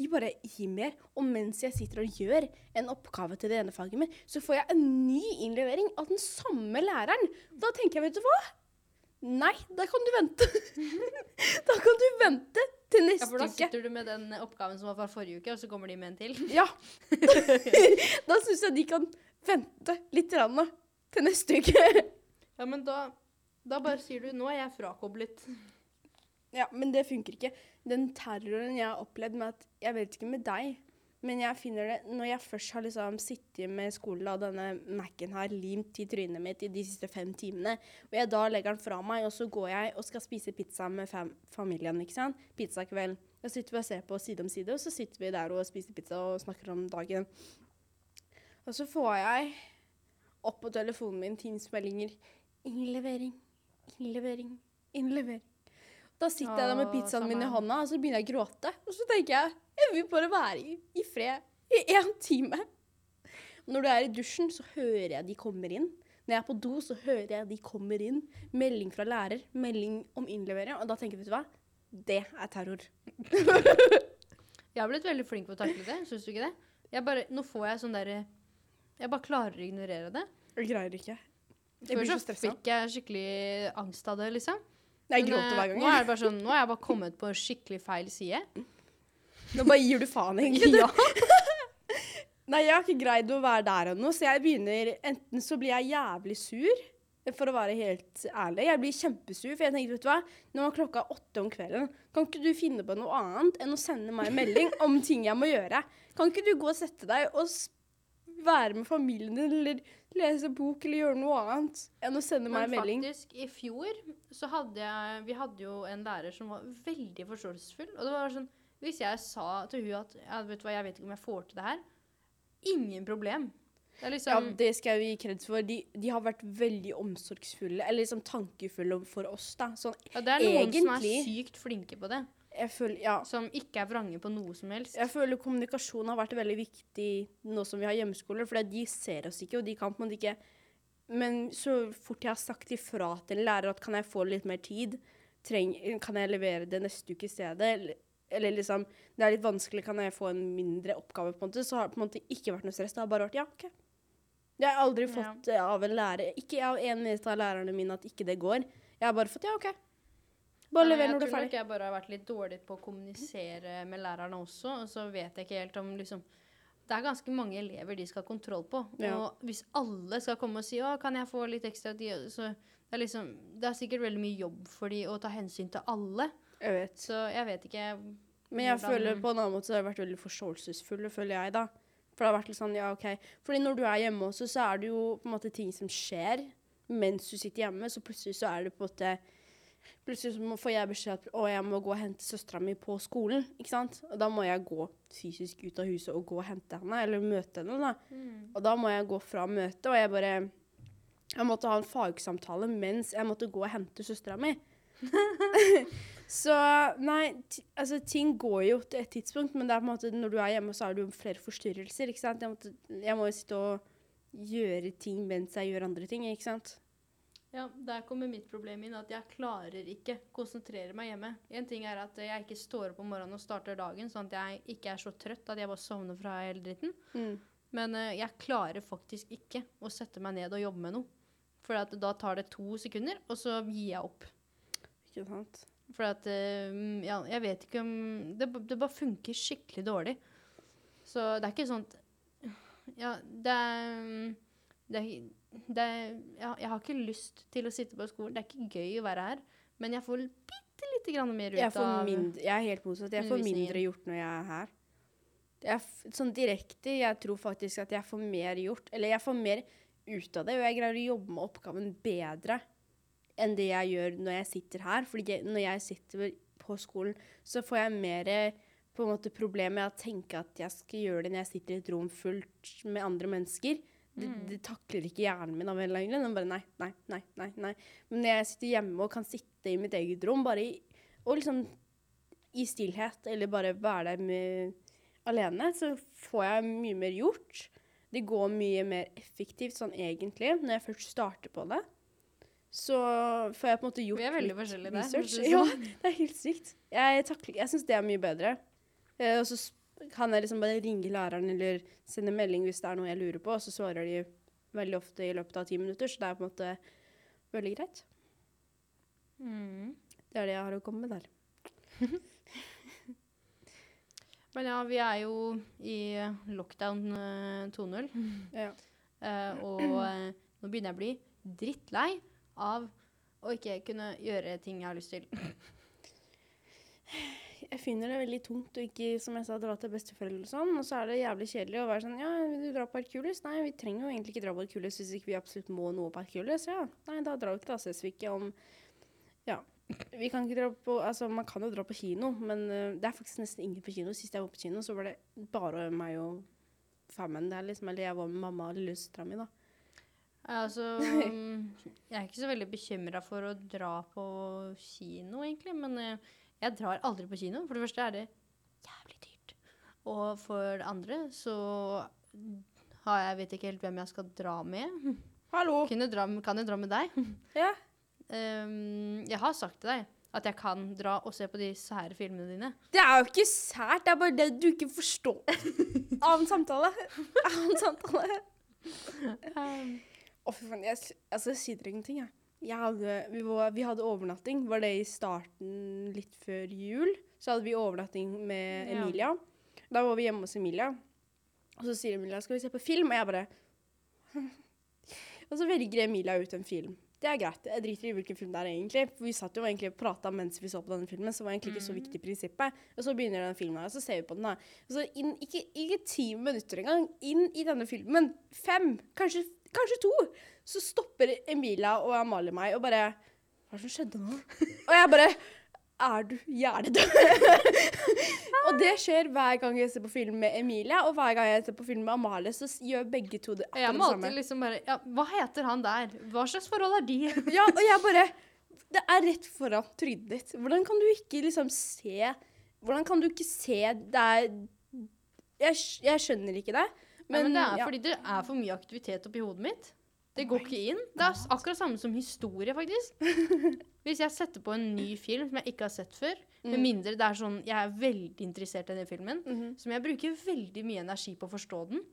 [SPEAKER 2] De bare gir mer. Og mens jeg sitter og gjør en oppgave til det ene faget mitt, så får jeg en ny innlevering av den samme læreren. Da tenker jeg, vet du hva? Nei, da kan du vente. da kan du vente til
[SPEAKER 1] ja, for da
[SPEAKER 2] uke.
[SPEAKER 1] sitter du med den oppgaven som var fra forrige uke, og så kommer de med en til.
[SPEAKER 2] Ja. da syns jeg de kan vente litt rann, til neste uke.
[SPEAKER 1] Ja, men da, da bare sier du 'nå er jeg frakoblet'.
[SPEAKER 2] ja, men det funker ikke. Den terroren jeg har opplevd med at Jeg vet ikke med deg, men jeg finner det Når jeg først har liksom sittet med skolen og denne Mac-en har limt i trynet mitt i de siste fem timene, og jeg da legger den fra meg, og så går jeg og skal spise pizza med fam familien, ikke sant? Pizzakveld. Da sitter vi og ser på side om side, og så sitter vi der og spiser pizza og snakker om dagen. Og så får jeg opp på telefonen min Teams-meldinger. Innlevering, innlevering, innlevering. Da sitter jeg der med pizzaen min i hånda, og så begynner jeg å gråte. Og så tenker jeg jeg vil bare være i, i fred i én time. Når du er i dusjen, så hører jeg de kommer inn. Når jeg er på do, så hører jeg de kommer inn. Melding fra lærer, melding om innlevering. Og da tenker jeg, vet du hva? Det er terror.
[SPEAKER 1] Jeg har blitt veldig flink på å takle det, syns du ikke det? Jeg bare, nå får jeg sånn derre Jeg bare klarer å ignorere det.
[SPEAKER 2] Jeg greier ikke. Jeg
[SPEAKER 1] Før
[SPEAKER 2] blir så
[SPEAKER 1] så fikk jeg skikkelig angst av det, liksom.
[SPEAKER 2] Jeg gråter
[SPEAKER 1] eh,
[SPEAKER 2] hver gang.
[SPEAKER 1] Nå er det bare sånn, nå er jeg bare kommet på skikkelig feil side.
[SPEAKER 2] Nå bare gir du faen, egentlig.
[SPEAKER 1] Ja.
[SPEAKER 2] Nei, jeg har ikke greid å være der ennå, så jeg begynner Enten så blir jeg jævlig sur, for å være helt ærlig. Jeg blir kjempesur, for jeg tenker, vet du hva, nå er klokka åtte om kvelden. Kan ikke du finne på noe annet enn å sende meg en melding om ting jeg må gjøre? Kan ikke du gå og sette deg og være med familien din, eller lese bok, eller gjøre noe annet enn å sende meg
[SPEAKER 1] Men
[SPEAKER 2] en melding?
[SPEAKER 1] faktisk, i fjor så hadde jeg Vi hadde jo en lærer som var veldig forståelsesfull. Og det var sånn Hvis jeg sa til hun at ja, vet du hva, jeg vet ikke om jeg får til det her Ingen problem. Det er
[SPEAKER 2] Ja,
[SPEAKER 1] liksom
[SPEAKER 2] det skal jeg gi kreds for. De, de har vært veldig omsorgsfulle, eller liksom tankefulle for oss, da. Sånn,
[SPEAKER 1] ja, Det er noen som er sykt flinke på det.
[SPEAKER 2] føler, ja.
[SPEAKER 1] Som ikke er vrange på noe som helst.
[SPEAKER 2] Jeg føler kommunikasjon har vært veldig viktig nå som vi har hjemmeskoler, for de ser oss ikke, og de kan på en måte ikke Men så fort jeg har sagt ifra til en lærer at kan jeg få litt mer tid, treng, kan jeg levere det neste uke i stedet, eller, liksom Det er litt vanskelig, kan jeg få en mindre oppgave, på en måte, så har det på en måte ikke vært noe stress. Det har bare vært ja, OK. Jeg har aldri fått ja. av en lærer Ikke av en eneste av lærerne mine at ikke det går. Jeg har bare fått ja, OK. Bare lever når du er
[SPEAKER 1] tror nok jeg bare har vært litt dårlig på å kommunisere med lærerne også, og så vet jeg ikke helt om liksom Det er ganske mange elever de skal ha kontroll på.
[SPEAKER 2] Ja.
[SPEAKER 1] Og hvis alle skal komme og si 'Å, kan jeg få litt ekstra tid?' Så det er liksom Det er sikkert veldig mye jobb for de å ta hensyn til alle.
[SPEAKER 2] Jeg vet.
[SPEAKER 1] Så jeg vet ikke
[SPEAKER 2] Men jeg
[SPEAKER 1] Hvordan-
[SPEAKER 2] føler på en annen måte så har jeg vært veldig forståelsesfull, føler jeg, da. For det har vært litt sånn, ja, OK. Fordi når du er hjemme også, så er det jo på en måte ting som skjer mens du sitter hjemme, så plutselig så er det på en måte Plutselig så får jeg beskjed at å, jeg må gå og hente søstera mi på skolen. ikke sant? Og da må jeg gå fysisk ut av huset og gå og hente henne, eller møte henne. da.
[SPEAKER 1] Mm.
[SPEAKER 2] Og da må jeg gå fra møtet, og jeg bare Jeg måtte ha en fagsamtale mens jeg måtte gå og hente søstera mi. så nei, altså ting går jo til et tidspunkt, men det er på en måte, når du er hjemme, så det jo flere forstyrrelser. ikke sant? Jeg, måtte, jeg må jo sitte og gjøre ting mens jeg gjør andre ting, ikke sant?
[SPEAKER 1] Ja, der kommer mitt problem inn, at jeg klarer ikke konsentrere meg hjemme. En ting er at jeg ikke står opp om morgenen og starter dagen, sånn at jeg ikke er så trøtt at jeg bare sovner fra hele dritten.
[SPEAKER 2] Mm.
[SPEAKER 1] Men uh, jeg klarer faktisk ikke å sette meg ned og jobbe med noe. For da tar det to sekunder, og så gir jeg opp.
[SPEAKER 2] Ikke sant?
[SPEAKER 1] For at eh, ja, Jeg vet ikke om det, det bare funker skikkelig dårlig. Så det er ikke at Ja, det er det, er- det er, ja, Jeg har ikke lyst til å sitte på skolen. Det er ikke gøy å være her. Men jeg får bitte lite grann mer ut
[SPEAKER 2] Jeg, får
[SPEAKER 1] av
[SPEAKER 2] mindre, jeg er helt motsatt. Jeg får mindre gjort når jeg er her. Jeg, sånn direkte, jeg tror faktisk at jeg får mer gjort. Eller jeg får mer ut av det, og jeg greier å jobbe med oppgaven bedre enn det jeg gjør når jeg sitter her. Fordi når jeg sitter på skolen, så får jeg mer på en måte problem med å tenke at jeg skal gjøre det når jeg sitter i et rom fullt med andre mennesker. Det, det takler ikke hjernen min av en eller annen grunn. Bare nei, nei, nei, nei, nei. Men når jeg sitter hjemme og kan sitte i mitt eget rom bare i, og liksom i stillhet, eller bare være der med, alene, så får jeg mye mer gjort. Det går mye mer effektivt sånn egentlig, når jeg først starter på det. Så får jeg på en måte gjort
[SPEAKER 1] Vi er veldig forskjellige der.
[SPEAKER 2] research.
[SPEAKER 1] det
[SPEAKER 2] Ja,
[SPEAKER 1] sånn.
[SPEAKER 2] det er helt sykt. Jeg, takler, jeg syns det er mye bedre. Eh, og så kan jeg liksom bare ringe læreren eller sende melding hvis det er noe jeg lurer på, og så svarer de veldig ofte i løpet av ti minutter, så det er på en måte veldig greit.
[SPEAKER 1] Mm.
[SPEAKER 2] Det er det jeg har å komme med der.
[SPEAKER 1] Men ja, vi er jo i lockdown eh, 2.0.
[SPEAKER 2] Ja.
[SPEAKER 1] Eh, og eh, nå begynner jeg å bli drittlei av å ikke kunne gjøre ting jeg har lyst til.
[SPEAKER 2] Jeg finner det veldig tungt å ikke, som jeg sa, dra til besteforeldre og sånn. Og så er det jævlig kjedelig å være sånn Ja, vil du dra på Hercules? Nei, vi trenger jo egentlig ikke dra på Hercules hvis ikke vi absolutt må noe på Hercules. Ja, nei, da drar vi ikke. Da ses vi ikke om Ja. Vi kan ikke dra på Altså, man kan jo dra på kino, men uh, det er faktisk nesten ingen på kino. Sist jeg var på kino, så var det bare meg og famen der, liksom. Eller jeg var med mamma og lillesøstera mi, da.
[SPEAKER 1] Altså, mm, jeg er ikke så veldig bekymra for å dra på kino, egentlig. Men eh, jeg drar aldri på kino. For det første er det jævlig dyrt. Og for det andre så har jeg vet ikke helt hvem jeg skal dra med.
[SPEAKER 2] Hallo!
[SPEAKER 1] Kunne dra, kan jeg dra med deg?
[SPEAKER 2] Ja.
[SPEAKER 1] Um, jeg har sagt til deg at jeg kan dra og se på de sære filmene dine.
[SPEAKER 2] Det er jo ikke sært, det er bare det du ikke forstår Annen samtale. Annen samtale. samtale. Å, fy faen. Jeg, altså, jeg sier dere ingenting, jeg. jeg hadde, vi, var, vi hadde overnatting. Var det i starten litt før jul? Så hadde vi overnatting med
[SPEAKER 1] Ja.
[SPEAKER 2] Emilia. Da var vi hjemme hos Emilia. Og så sier Emilia skal vi se på film, og jeg bare Og så velger Emilia ut en film. Det er greit. Jeg driter i hvilken film det er, egentlig. For vi satt jo egentlig og prata mens vi så på denne filmen, så det var egentlig ikke så viktig i prinsippet. Og så begynner den filmen og så ser vi på den her. Og så inn, ikke, ikke ti minutter engang, inn i denne filmen, fem, kanskje, kanskje to, så stopper Emilia og Amalie meg og bare Hva er det som skjedde nå? Og jeg bare Er du hjernedød? og det skjer hver gang jeg ser på film med Emilia, og hver gang jeg ser på film med Amalie, så gjør begge to det akkurat det samme.
[SPEAKER 1] liksom bare ja, Hva heter han der? Hva slags forhold er de?
[SPEAKER 2] Ja, og jeg bare Det er rett foran trynet ditt. Hvordan kan du ikke liksom se Hvordan kan du ikke se Det er Jeg, jeg skjønner ikke det.
[SPEAKER 1] Men, men det er
[SPEAKER 2] ja.
[SPEAKER 1] fordi det er for mye aktivitet oppi hodet mitt. Det går ikke inn. Det er akkurat samme som historie, faktisk. Hvis jeg setter på en ny film som jeg ikke har sett før, med
[SPEAKER 2] Mm.
[SPEAKER 1] mindre det er sånn jeg er veldig interessert i den filmen,
[SPEAKER 2] mm
[SPEAKER 1] -hmm. som jeg bruker veldig mye energi på å forstå den.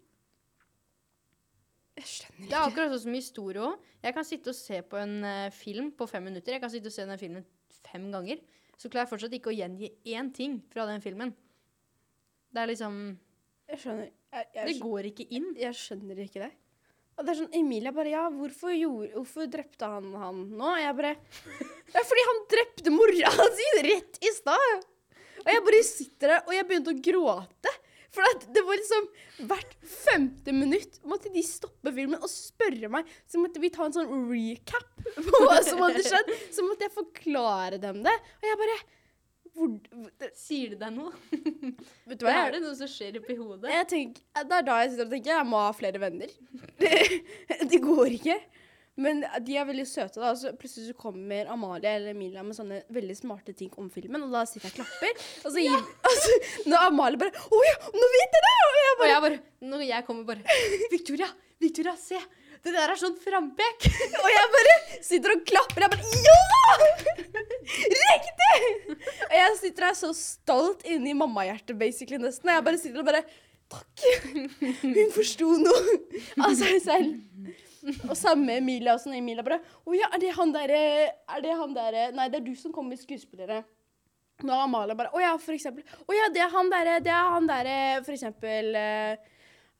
[SPEAKER 2] Jeg skjønner ikke.
[SPEAKER 1] Det er akkurat sånn som historie òg. Jeg kan sitte og se på en uh, film på fem minutter. Jeg kan sitte og se den filmen fem ganger. Så klarer jeg fortsatt ikke å gjengi én ting fra den filmen. Det er liksom
[SPEAKER 2] Jeg skjønner. Jeg, jeg,
[SPEAKER 1] Det går ikke inn.
[SPEAKER 2] jeg skjønner ikke det. Og det er sånn, Emilia bare Ja, hvorfor, gjorde, hvorfor drepte han han nå? Jeg bare Ja, fordi han drepte mora si rett i stad! Og jeg bare sitter der, og jeg begynte å gråte. For at det var liksom Hvert femte minutt måtte de stoppe filmen og spørre meg. Så måtte vi ta en sånn recap på hva som hadde skjedd. Så måtte jeg forklare dem det. Og jeg bare hvor, det,
[SPEAKER 1] Sier det deg noe?
[SPEAKER 2] Vet du
[SPEAKER 1] Hva er det noe som skjer oppi hodet?
[SPEAKER 2] jeg tenker, det er da jeg sitter og tenker jeg må ha flere venner. Det, det går ikke. Men de er veldig søte. da, så Plutselig så kommer Amalie eller Emilia med sånne veldig smarte ting om filmen, og da sitter jeg og klapper. Og så gir, altså, når Amalie bare 'Å ja, nå vet jeg det!' Og jeg
[SPEAKER 1] Og jeg bare, når jeg kommer bare Victoria, Victoria, se! Det der er sånn frampek!
[SPEAKER 2] Og jeg bare sitter og klapper. Jeg bare Ja! Riktig! Og jeg sitter her så stolt inni mammahjertet, basically, nesten. Og jeg bare sitter og bare Takk! Hun forsto noe av seg selv. Og samme Emilia også. sånn. Emilia bare Å ja, er det han derre Er det han derre Nei, det er du som kommer med skuespillere. Nå har Amalie bare Å ja, for eksempel. Å ja, det er han derre Det er han derre For eksempel eh,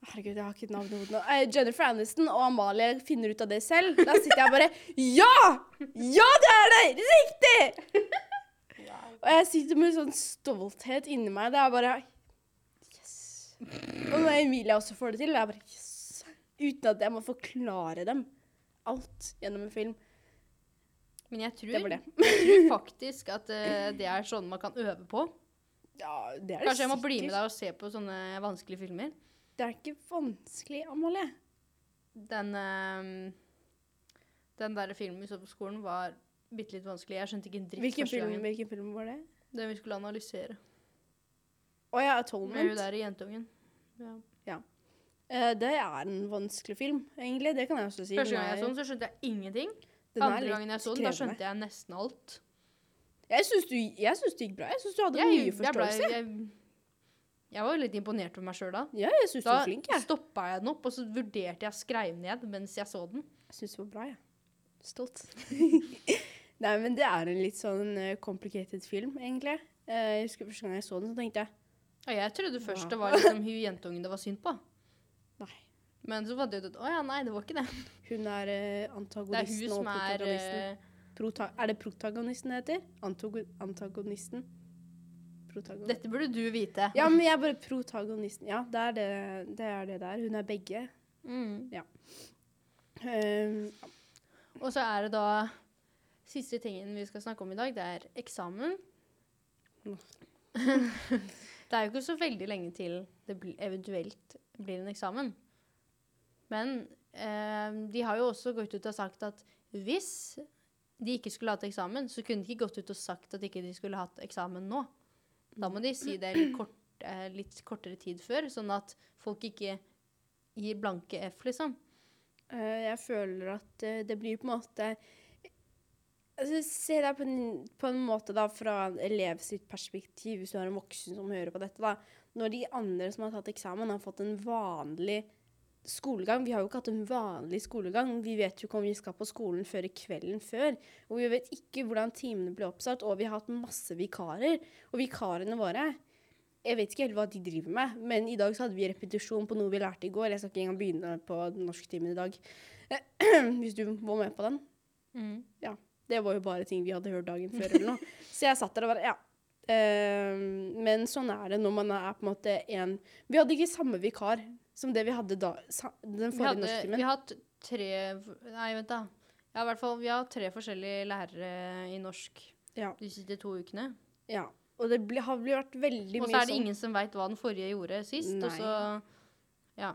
[SPEAKER 2] Herregud, jeg har ikke et navn i hodet nå. Eh, Jennifer Aniston og Amalie finner ut av det selv. Da sitter jeg bare Ja! Ja, det er det! Riktig! Og jeg sitter med sånn stolthet inni meg. Det er bare Yes. Og når Emilie også får det til, det er bare Yes. Uten at jeg må forklare dem alt gjennom en film.
[SPEAKER 1] Men jeg tror,
[SPEAKER 2] Det det.
[SPEAKER 1] jeg tror faktisk at uh, det er sånn man kan øve på.
[SPEAKER 2] Ja, det er det
[SPEAKER 1] Kanskje jeg må bli med deg og se på sånne vanskelige filmer.
[SPEAKER 2] Det er ikke vanskelig, Amalie.
[SPEAKER 1] Den, øh, den der filmen vi så på skolen var bitte litt vanskelig. Jeg skjønte ikke en dritt
[SPEAKER 2] Hvilken
[SPEAKER 1] første
[SPEAKER 2] film,
[SPEAKER 1] gangen.
[SPEAKER 2] hvilken film var det?
[SPEAKER 1] Den vi skulle analysere.
[SPEAKER 2] Å ja,
[SPEAKER 1] Med hun
[SPEAKER 2] Atonement.
[SPEAKER 1] der jentungen. Ja.
[SPEAKER 2] Eh, det er en vanskelig film, egentlig. Det kan jeg også si.
[SPEAKER 1] Første gang jeg så den, så skjønte jeg ingenting.
[SPEAKER 2] den
[SPEAKER 1] Andre gangen jeg så den, da skjønte jeg nesten alt.
[SPEAKER 2] Jeg syns du, det gikk bra. Jeg syns du hadde
[SPEAKER 1] Jeg,
[SPEAKER 2] mye
[SPEAKER 1] jeg, ble,
[SPEAKER 2] forståelse.
[SPEAKER 1] jeg, jeg var litt imponert over meg sjøl da.
[SPEAKER 2] ja, jeg syns du
[SPEAKER 1] Da
[SPEAKER 2] var flink, jeg.
[SPEAKER 1] stoppa jeg den opp, og så vurderte jeg å skreive ned mens jeg så den.
[SPEAKER 2] Jeg syns det var bra, jeg. Stolt. Nei, men det er en litt sånn eh, complicated film, egentlig. Eh, jeg husker første gang jeg så den, så tenkte jeg
[SPEAKER 1] Ja, jeg trodde først
[SPEAKER 2] Ja.
[SPEAKER 1] det var liksom hun jentungen det var synd på.
[SPEAKER 2] Nei.
[SPEAKER 1] Men så fant jeg ut at å ja, nei, det var ikke det.
[SPEAKER 2] Hun er antagonisten
[SPEAKER 1] Det er hun
[SPEAKER 2] og
[SPEAKER 1] som er
[SPEAKER 2] protagonisten. Prota er det protagonisten det heter? Antogo antagonisten? Protagon
[SPEAKER 1] Dette burde du vite.
[SPEAKER 2] ja, men jeg er bare protagonisten. Ja, det er det, det er det der. Hun er begge.
[SPEAKER 1] Mm.
[SPEAKER 2] Um,
[SPEAKER 1] Og så er det da Siste tingen vi skal snakke om i dag, det er eksamen. det er jo ikke så veldig lenge til det bli, eventuelt blir en eksamen. Men eh, de har jo også gått ut og sagt at hvis de ikke skulle hatt eksamen, så kunne de ikke gått ut og sagt at ikke de skulle hatt eksamen nå. Da må de si det litt, kort, eh, litt kortere tid før, sånn at folk ikke gir blanke F, liksom.
[SPEAKER 2] Eh, jeg føler at eh, det blir på en måte altså, Se det på en, på en måte da fra en elev sitt perspektiv, hvis du har en voksen som hører på dette. da. Når de andre som har tatt eksamen, har fått en vanlig skolegang Vi har jo ikke hatt en vanlig skolegang. Vi vet jo ikke om vi skal på skolen før i kvelden før. Og vi vet ikke hvordan timene ble oppsatt, og vi har hatt masse vikarer. Og vikarene våre jeg vet ikke helt hva de driver med, men i dag så hadde vi repetisjon på noe vi lærte i går. Jeg skal ikke engang begynne på norsktimen i dag. Hvis du var med på den.
[SPEAKER 1] Mm.
[SPEAKER 2] Det var jo bare ting vi hadde hørt dagen før eller noe. Så jeg satt der og bare Ja. Ehm, men sånn er det når man er på en måte en Vi hadde ikke samme vikar som det vi hadde da, den forrige
[SPEAKER 1] hadde, vi har hatt tre Nei, vent, da. Ja, i hvert fall, vi har tre forskjellige lærere i norsk
[SPEAKER 2] Ja.
[SPEAKER 1] de siste to ukene.
[SPEAKER 2] ja. Og det ble, har vært veldig mye sånn Og
[SPEAKER 1] så er det
[SPEAKER 2] sånn
[SPEAKER 1] ingen som veit hva den forrige gjorde sist. Og
[SPEAKER 2] Nei.
[SPEAKER 1] så Ja.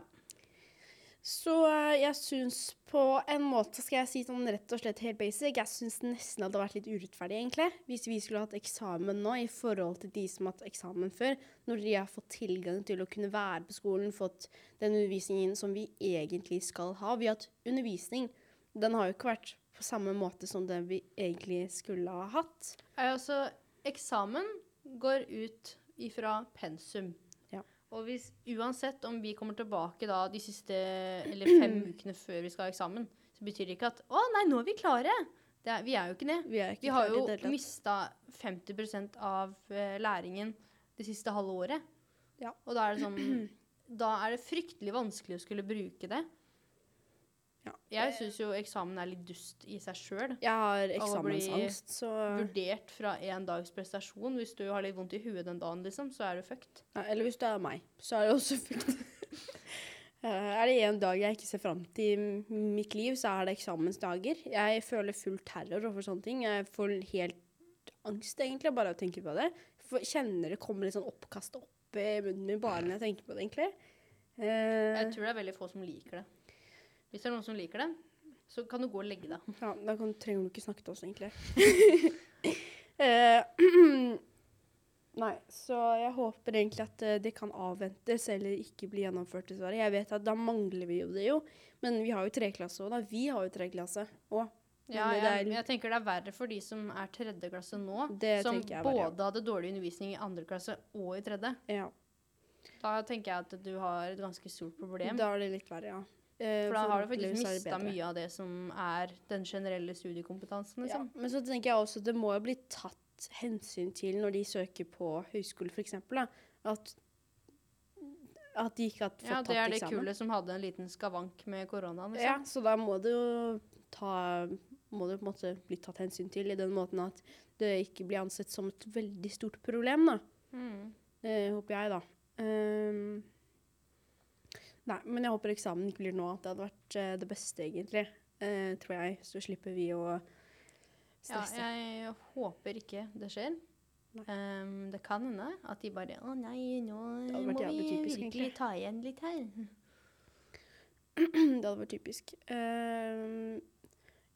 [SPEAKER 2] Så eh, jeg syns på en måte, skal jeg si sånn rett og slett helt basic, jeg syns nesten det hadde vært litt urettferdig, egentlig, hvis vi skulle hatt eksamen nå i forhold til de som har hatt eksamen før, når de har fått tilgang til å kunne være på skolen, fått den undervisningen som vi egentlig skal ha. Vi har hatt undervisning. Den har jo ikke vært på samme måte som den vi egentlig skulle ha hatt.
[SPEAKER 1] Altså, eksamen går ut ifra pensum. Og hvis, uansett om vi kommer tilbake da de siste eller fem ukene før vi skal ha eksamen, så betyr det ikke at 'Å, nei, nå er vi klare'. Det er, vi er jo ikke det.
[SPEAKER 2] Vi, ikke
[SPEAKER 1] Vi har jo mista 50 av uh, læringen det siste halve året.
[SPEAKER 2] Ja.
[SPEAKER 1] Og da er det sånn Da er det fryktelig vanskelig å skulle bruke det.
[SPEAKER 2] Ja.
[SPEAKER 1] Jeg syns jo eksamen er litt dust i seg sjøl.
[SPEAKER 2] Jeg har eksamensangst, så
[SPEAKER 1] Vurdert fra én dags prestasjon. Hvis du har litt vondt i huet den dagen, liksom, så er du fucked.
[SPEAKER 2] ja, Eller hvis du er meg, så er det også fullt. Eh, er det en dag jeg ikke ser fram til i mitt liv, så er det eksamensdager. Jeg føler full terror overfor sånne ting. Jeg får helt angst, egentlig, bare av å tenke på det. For kjenner det kommer litt sånn oppkast opp i munnen min bare når jeg tenker på det, egentlig. Uh,
[SPEAKER 1] Jeg tror det er veldig få som liker det. Hvis det er noen som liker det, så kan du gå og legge deg.
[SPEAKER 2] Ja, da kan, trenger du ikke snakke til oss, egentlig. Eh, Nei, så jeg håper egentlig at eh, det kan avventes eller ikke bli gjennomført, dessverre. Jeg vet at da mangler vi jo det jo, men vi har jo treklasse òg, da. Vi har jo treklasse òg.
[SPEAKER 1] Ja,
[SPEAKER 2] Men
[SPEAKER 1] jeg,
[SPEAKER 2] er-
[SPEAKER 1] tenker det er verre for de som er tredje klasse nå,
[SPEAKER 2] Det
[SPEAKER 1] som
[SPEAKER 2] er verre, ja.
[SPEAKER 1] både hadde dårlig undervisning i andre klasse og i tredje.
[SPEAKER 2] Ja,
[SPEAKER 1] Da tenker jeg at du har et ganske stort problem.
[SPEAKER 2] da er det litt verre, ja. Eh,
[SPEAKER 1] For da har du faktisk mista mye av det som er den generelle studiekompetansen,
[SPEAKER 2] Ja,
[SPEAKER 1] liksom.
[SPEAKER 2] men så tenker jeg også at det må jo bli tatt hensyn til når de søker på høyskole, f.eks. At, at de ikke har fått tatt eksamen.
[SPEAKER 1] Ja, det er det kullet som hadde en liten skavank med koronaen,
[SPEAKER 2] Ja,
[SPEAKER 1] liksom.
[SPEAKER 2] så da må det jo ta Må det på en måte bli tatt hensyn til i den måten at det ikke blir ansett som et veldig stort problem, da.
[SPEAKER 1] Mm.
[SPEAKER 2] Eh, håper jeg, da. Ehm, nei, men jeg håper eksamen ikke blir nå. At det hadde vært uh, det beste, egentlig. Uh, tror jeg. Så slipper vi å stresse.
[SPEAKER 1] Ja, jeg håper ikke det skjer. Ehm, det kan hende at de bare Å nei, nå må vi
[SPEAKER 2] typisk,
[SPEAKER 1] virkelig
[SPEAKER 2] egentlig.
[SPEAKER 1] ta igjen litt her.
[SPEAKER 2] det hadde vært typisk. Um,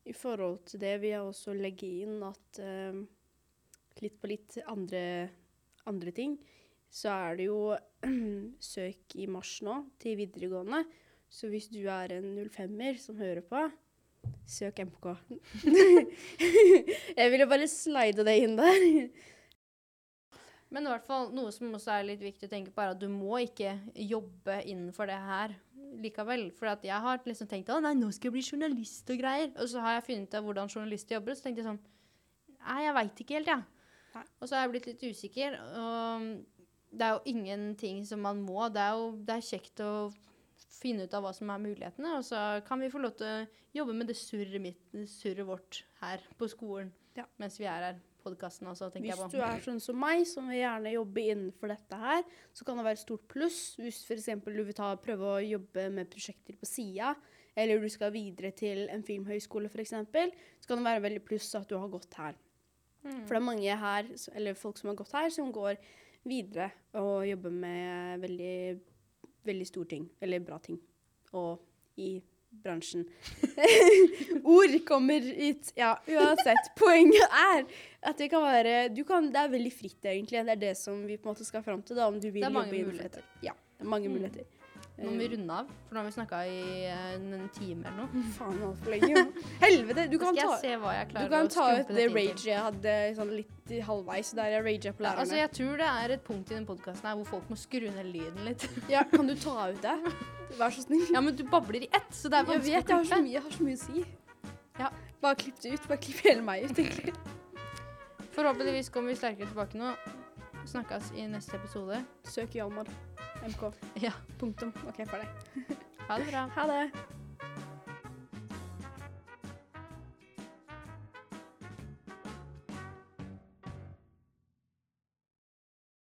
[SPEAKER 2] I forhold til det vil jeg også legge inn at um, litt på litt andre, andre ting, så er det jo søk i mars nå til videregående. Så hvis du er en 05-er som hører på, søk MK. jeg ville bare slide det inn der.
[SPEAKER 1] Men i hvert fall noe som også er litt viktig å tenke på, er at du må ikke jobbe innenfor det her likevel. For jeg har liksom tenkt å nei, nå skal jeg bli journalist og greier. Og så har jeg funnet ut av hvordan journalister jobber, og så tenkte jeg sånn Nei, jeg veit ikke helt, jeg. Ja. Og så har jeg blitt litt usikker. Og det er jo ingenting som man må. Det er jo det er kjekt å finne ut av hva som er mulighetene, og så kan vi få lov til å jobbe med det surret, mitt, det surret vårt her på skolen
[SPEAKER 2] Ja.
[SPEAKER 1] mens vi er her. Podkasten også, tenker
[SPEAKER 2] Hvis
[SPEAKER 1] jeg på.
[SPEAKER 2] du er sånn som meg, som vil gjerne jobbe innenfor dette her, så kan det være et stort pluss. Hvis f.eks. du vil ta, prøve å jobbe med prosjekter på sida, eller du skal videre til en filmhøyskole f.eks., så kan det være veldig pluss at du har gått her.
[SPEAKER 1] Mm.
[SPEAKER 2] For det er mange her, eller folk som har gått her, som går videre og jobbe med veldig, veldig store ting, eller bra ting, og i bransjen. Ord kommer ut. Ja, uansett. Poenget er at det kan være du kan, Det er veldig fritt, egentlig. Det er det som vi på en måte skal fram til, da, om du vil jobbe innenfor
[SPEAKER 1] muligheter.
[SPEAKER 2] dette. Ja, det er mange
[SPEAKER 1] Mm.
[SPEAKER 2] muligheter.
[SPEAKER 1] Nå må vi
[SPEAKER 2] Eh,
[SPEAKER 1] runde av, for nå har vi snakka i en, en time eller noe.
[SPEAKER 2] Faen, altfor lenge. Helvete! Du kan ta,
[SPEAKER 1] jeg jeg
[SPEAKER 2] du kan ta ut det rage jeg hadde sånn litt i halvveis, der jeg raga på
[SPEAKER 1] Ja,
[SPEAKER 2] lærerne.
[SPEAKER 1] altså, jeg tror det er et punkt i den podkasten hvor folk må skru ned lyden litt.
[SPEAKER 2] Ja, kan du ta ut det? Vær så snill.
[SPEAKER 1] Ja, men du babler i ett, så det er
[SPEAKER 2] Jeg
[SPEAKER 1] vanskelig
[SPEAKER 2] vet, jeg har så mye, jeg har så mye å si.
[SPEAKER 1] Ja.
[SPEAKER 2] Bare klipp det ut. Bare klipp hele meg ut, egentlig.
[SPEAKER 1] Forhåpentligvis kommer vi sterkere tilbake nå. Snakkes i neste episode.
[SPEAKER 2] Søk Hjalmar. MK.
[SPEAKER 1] Ja.
[SPEAKER 2] Punktum. OK, ferdig.
[SPEAKER 1] Ha det bra.
[SPEAKER 2] Ha det.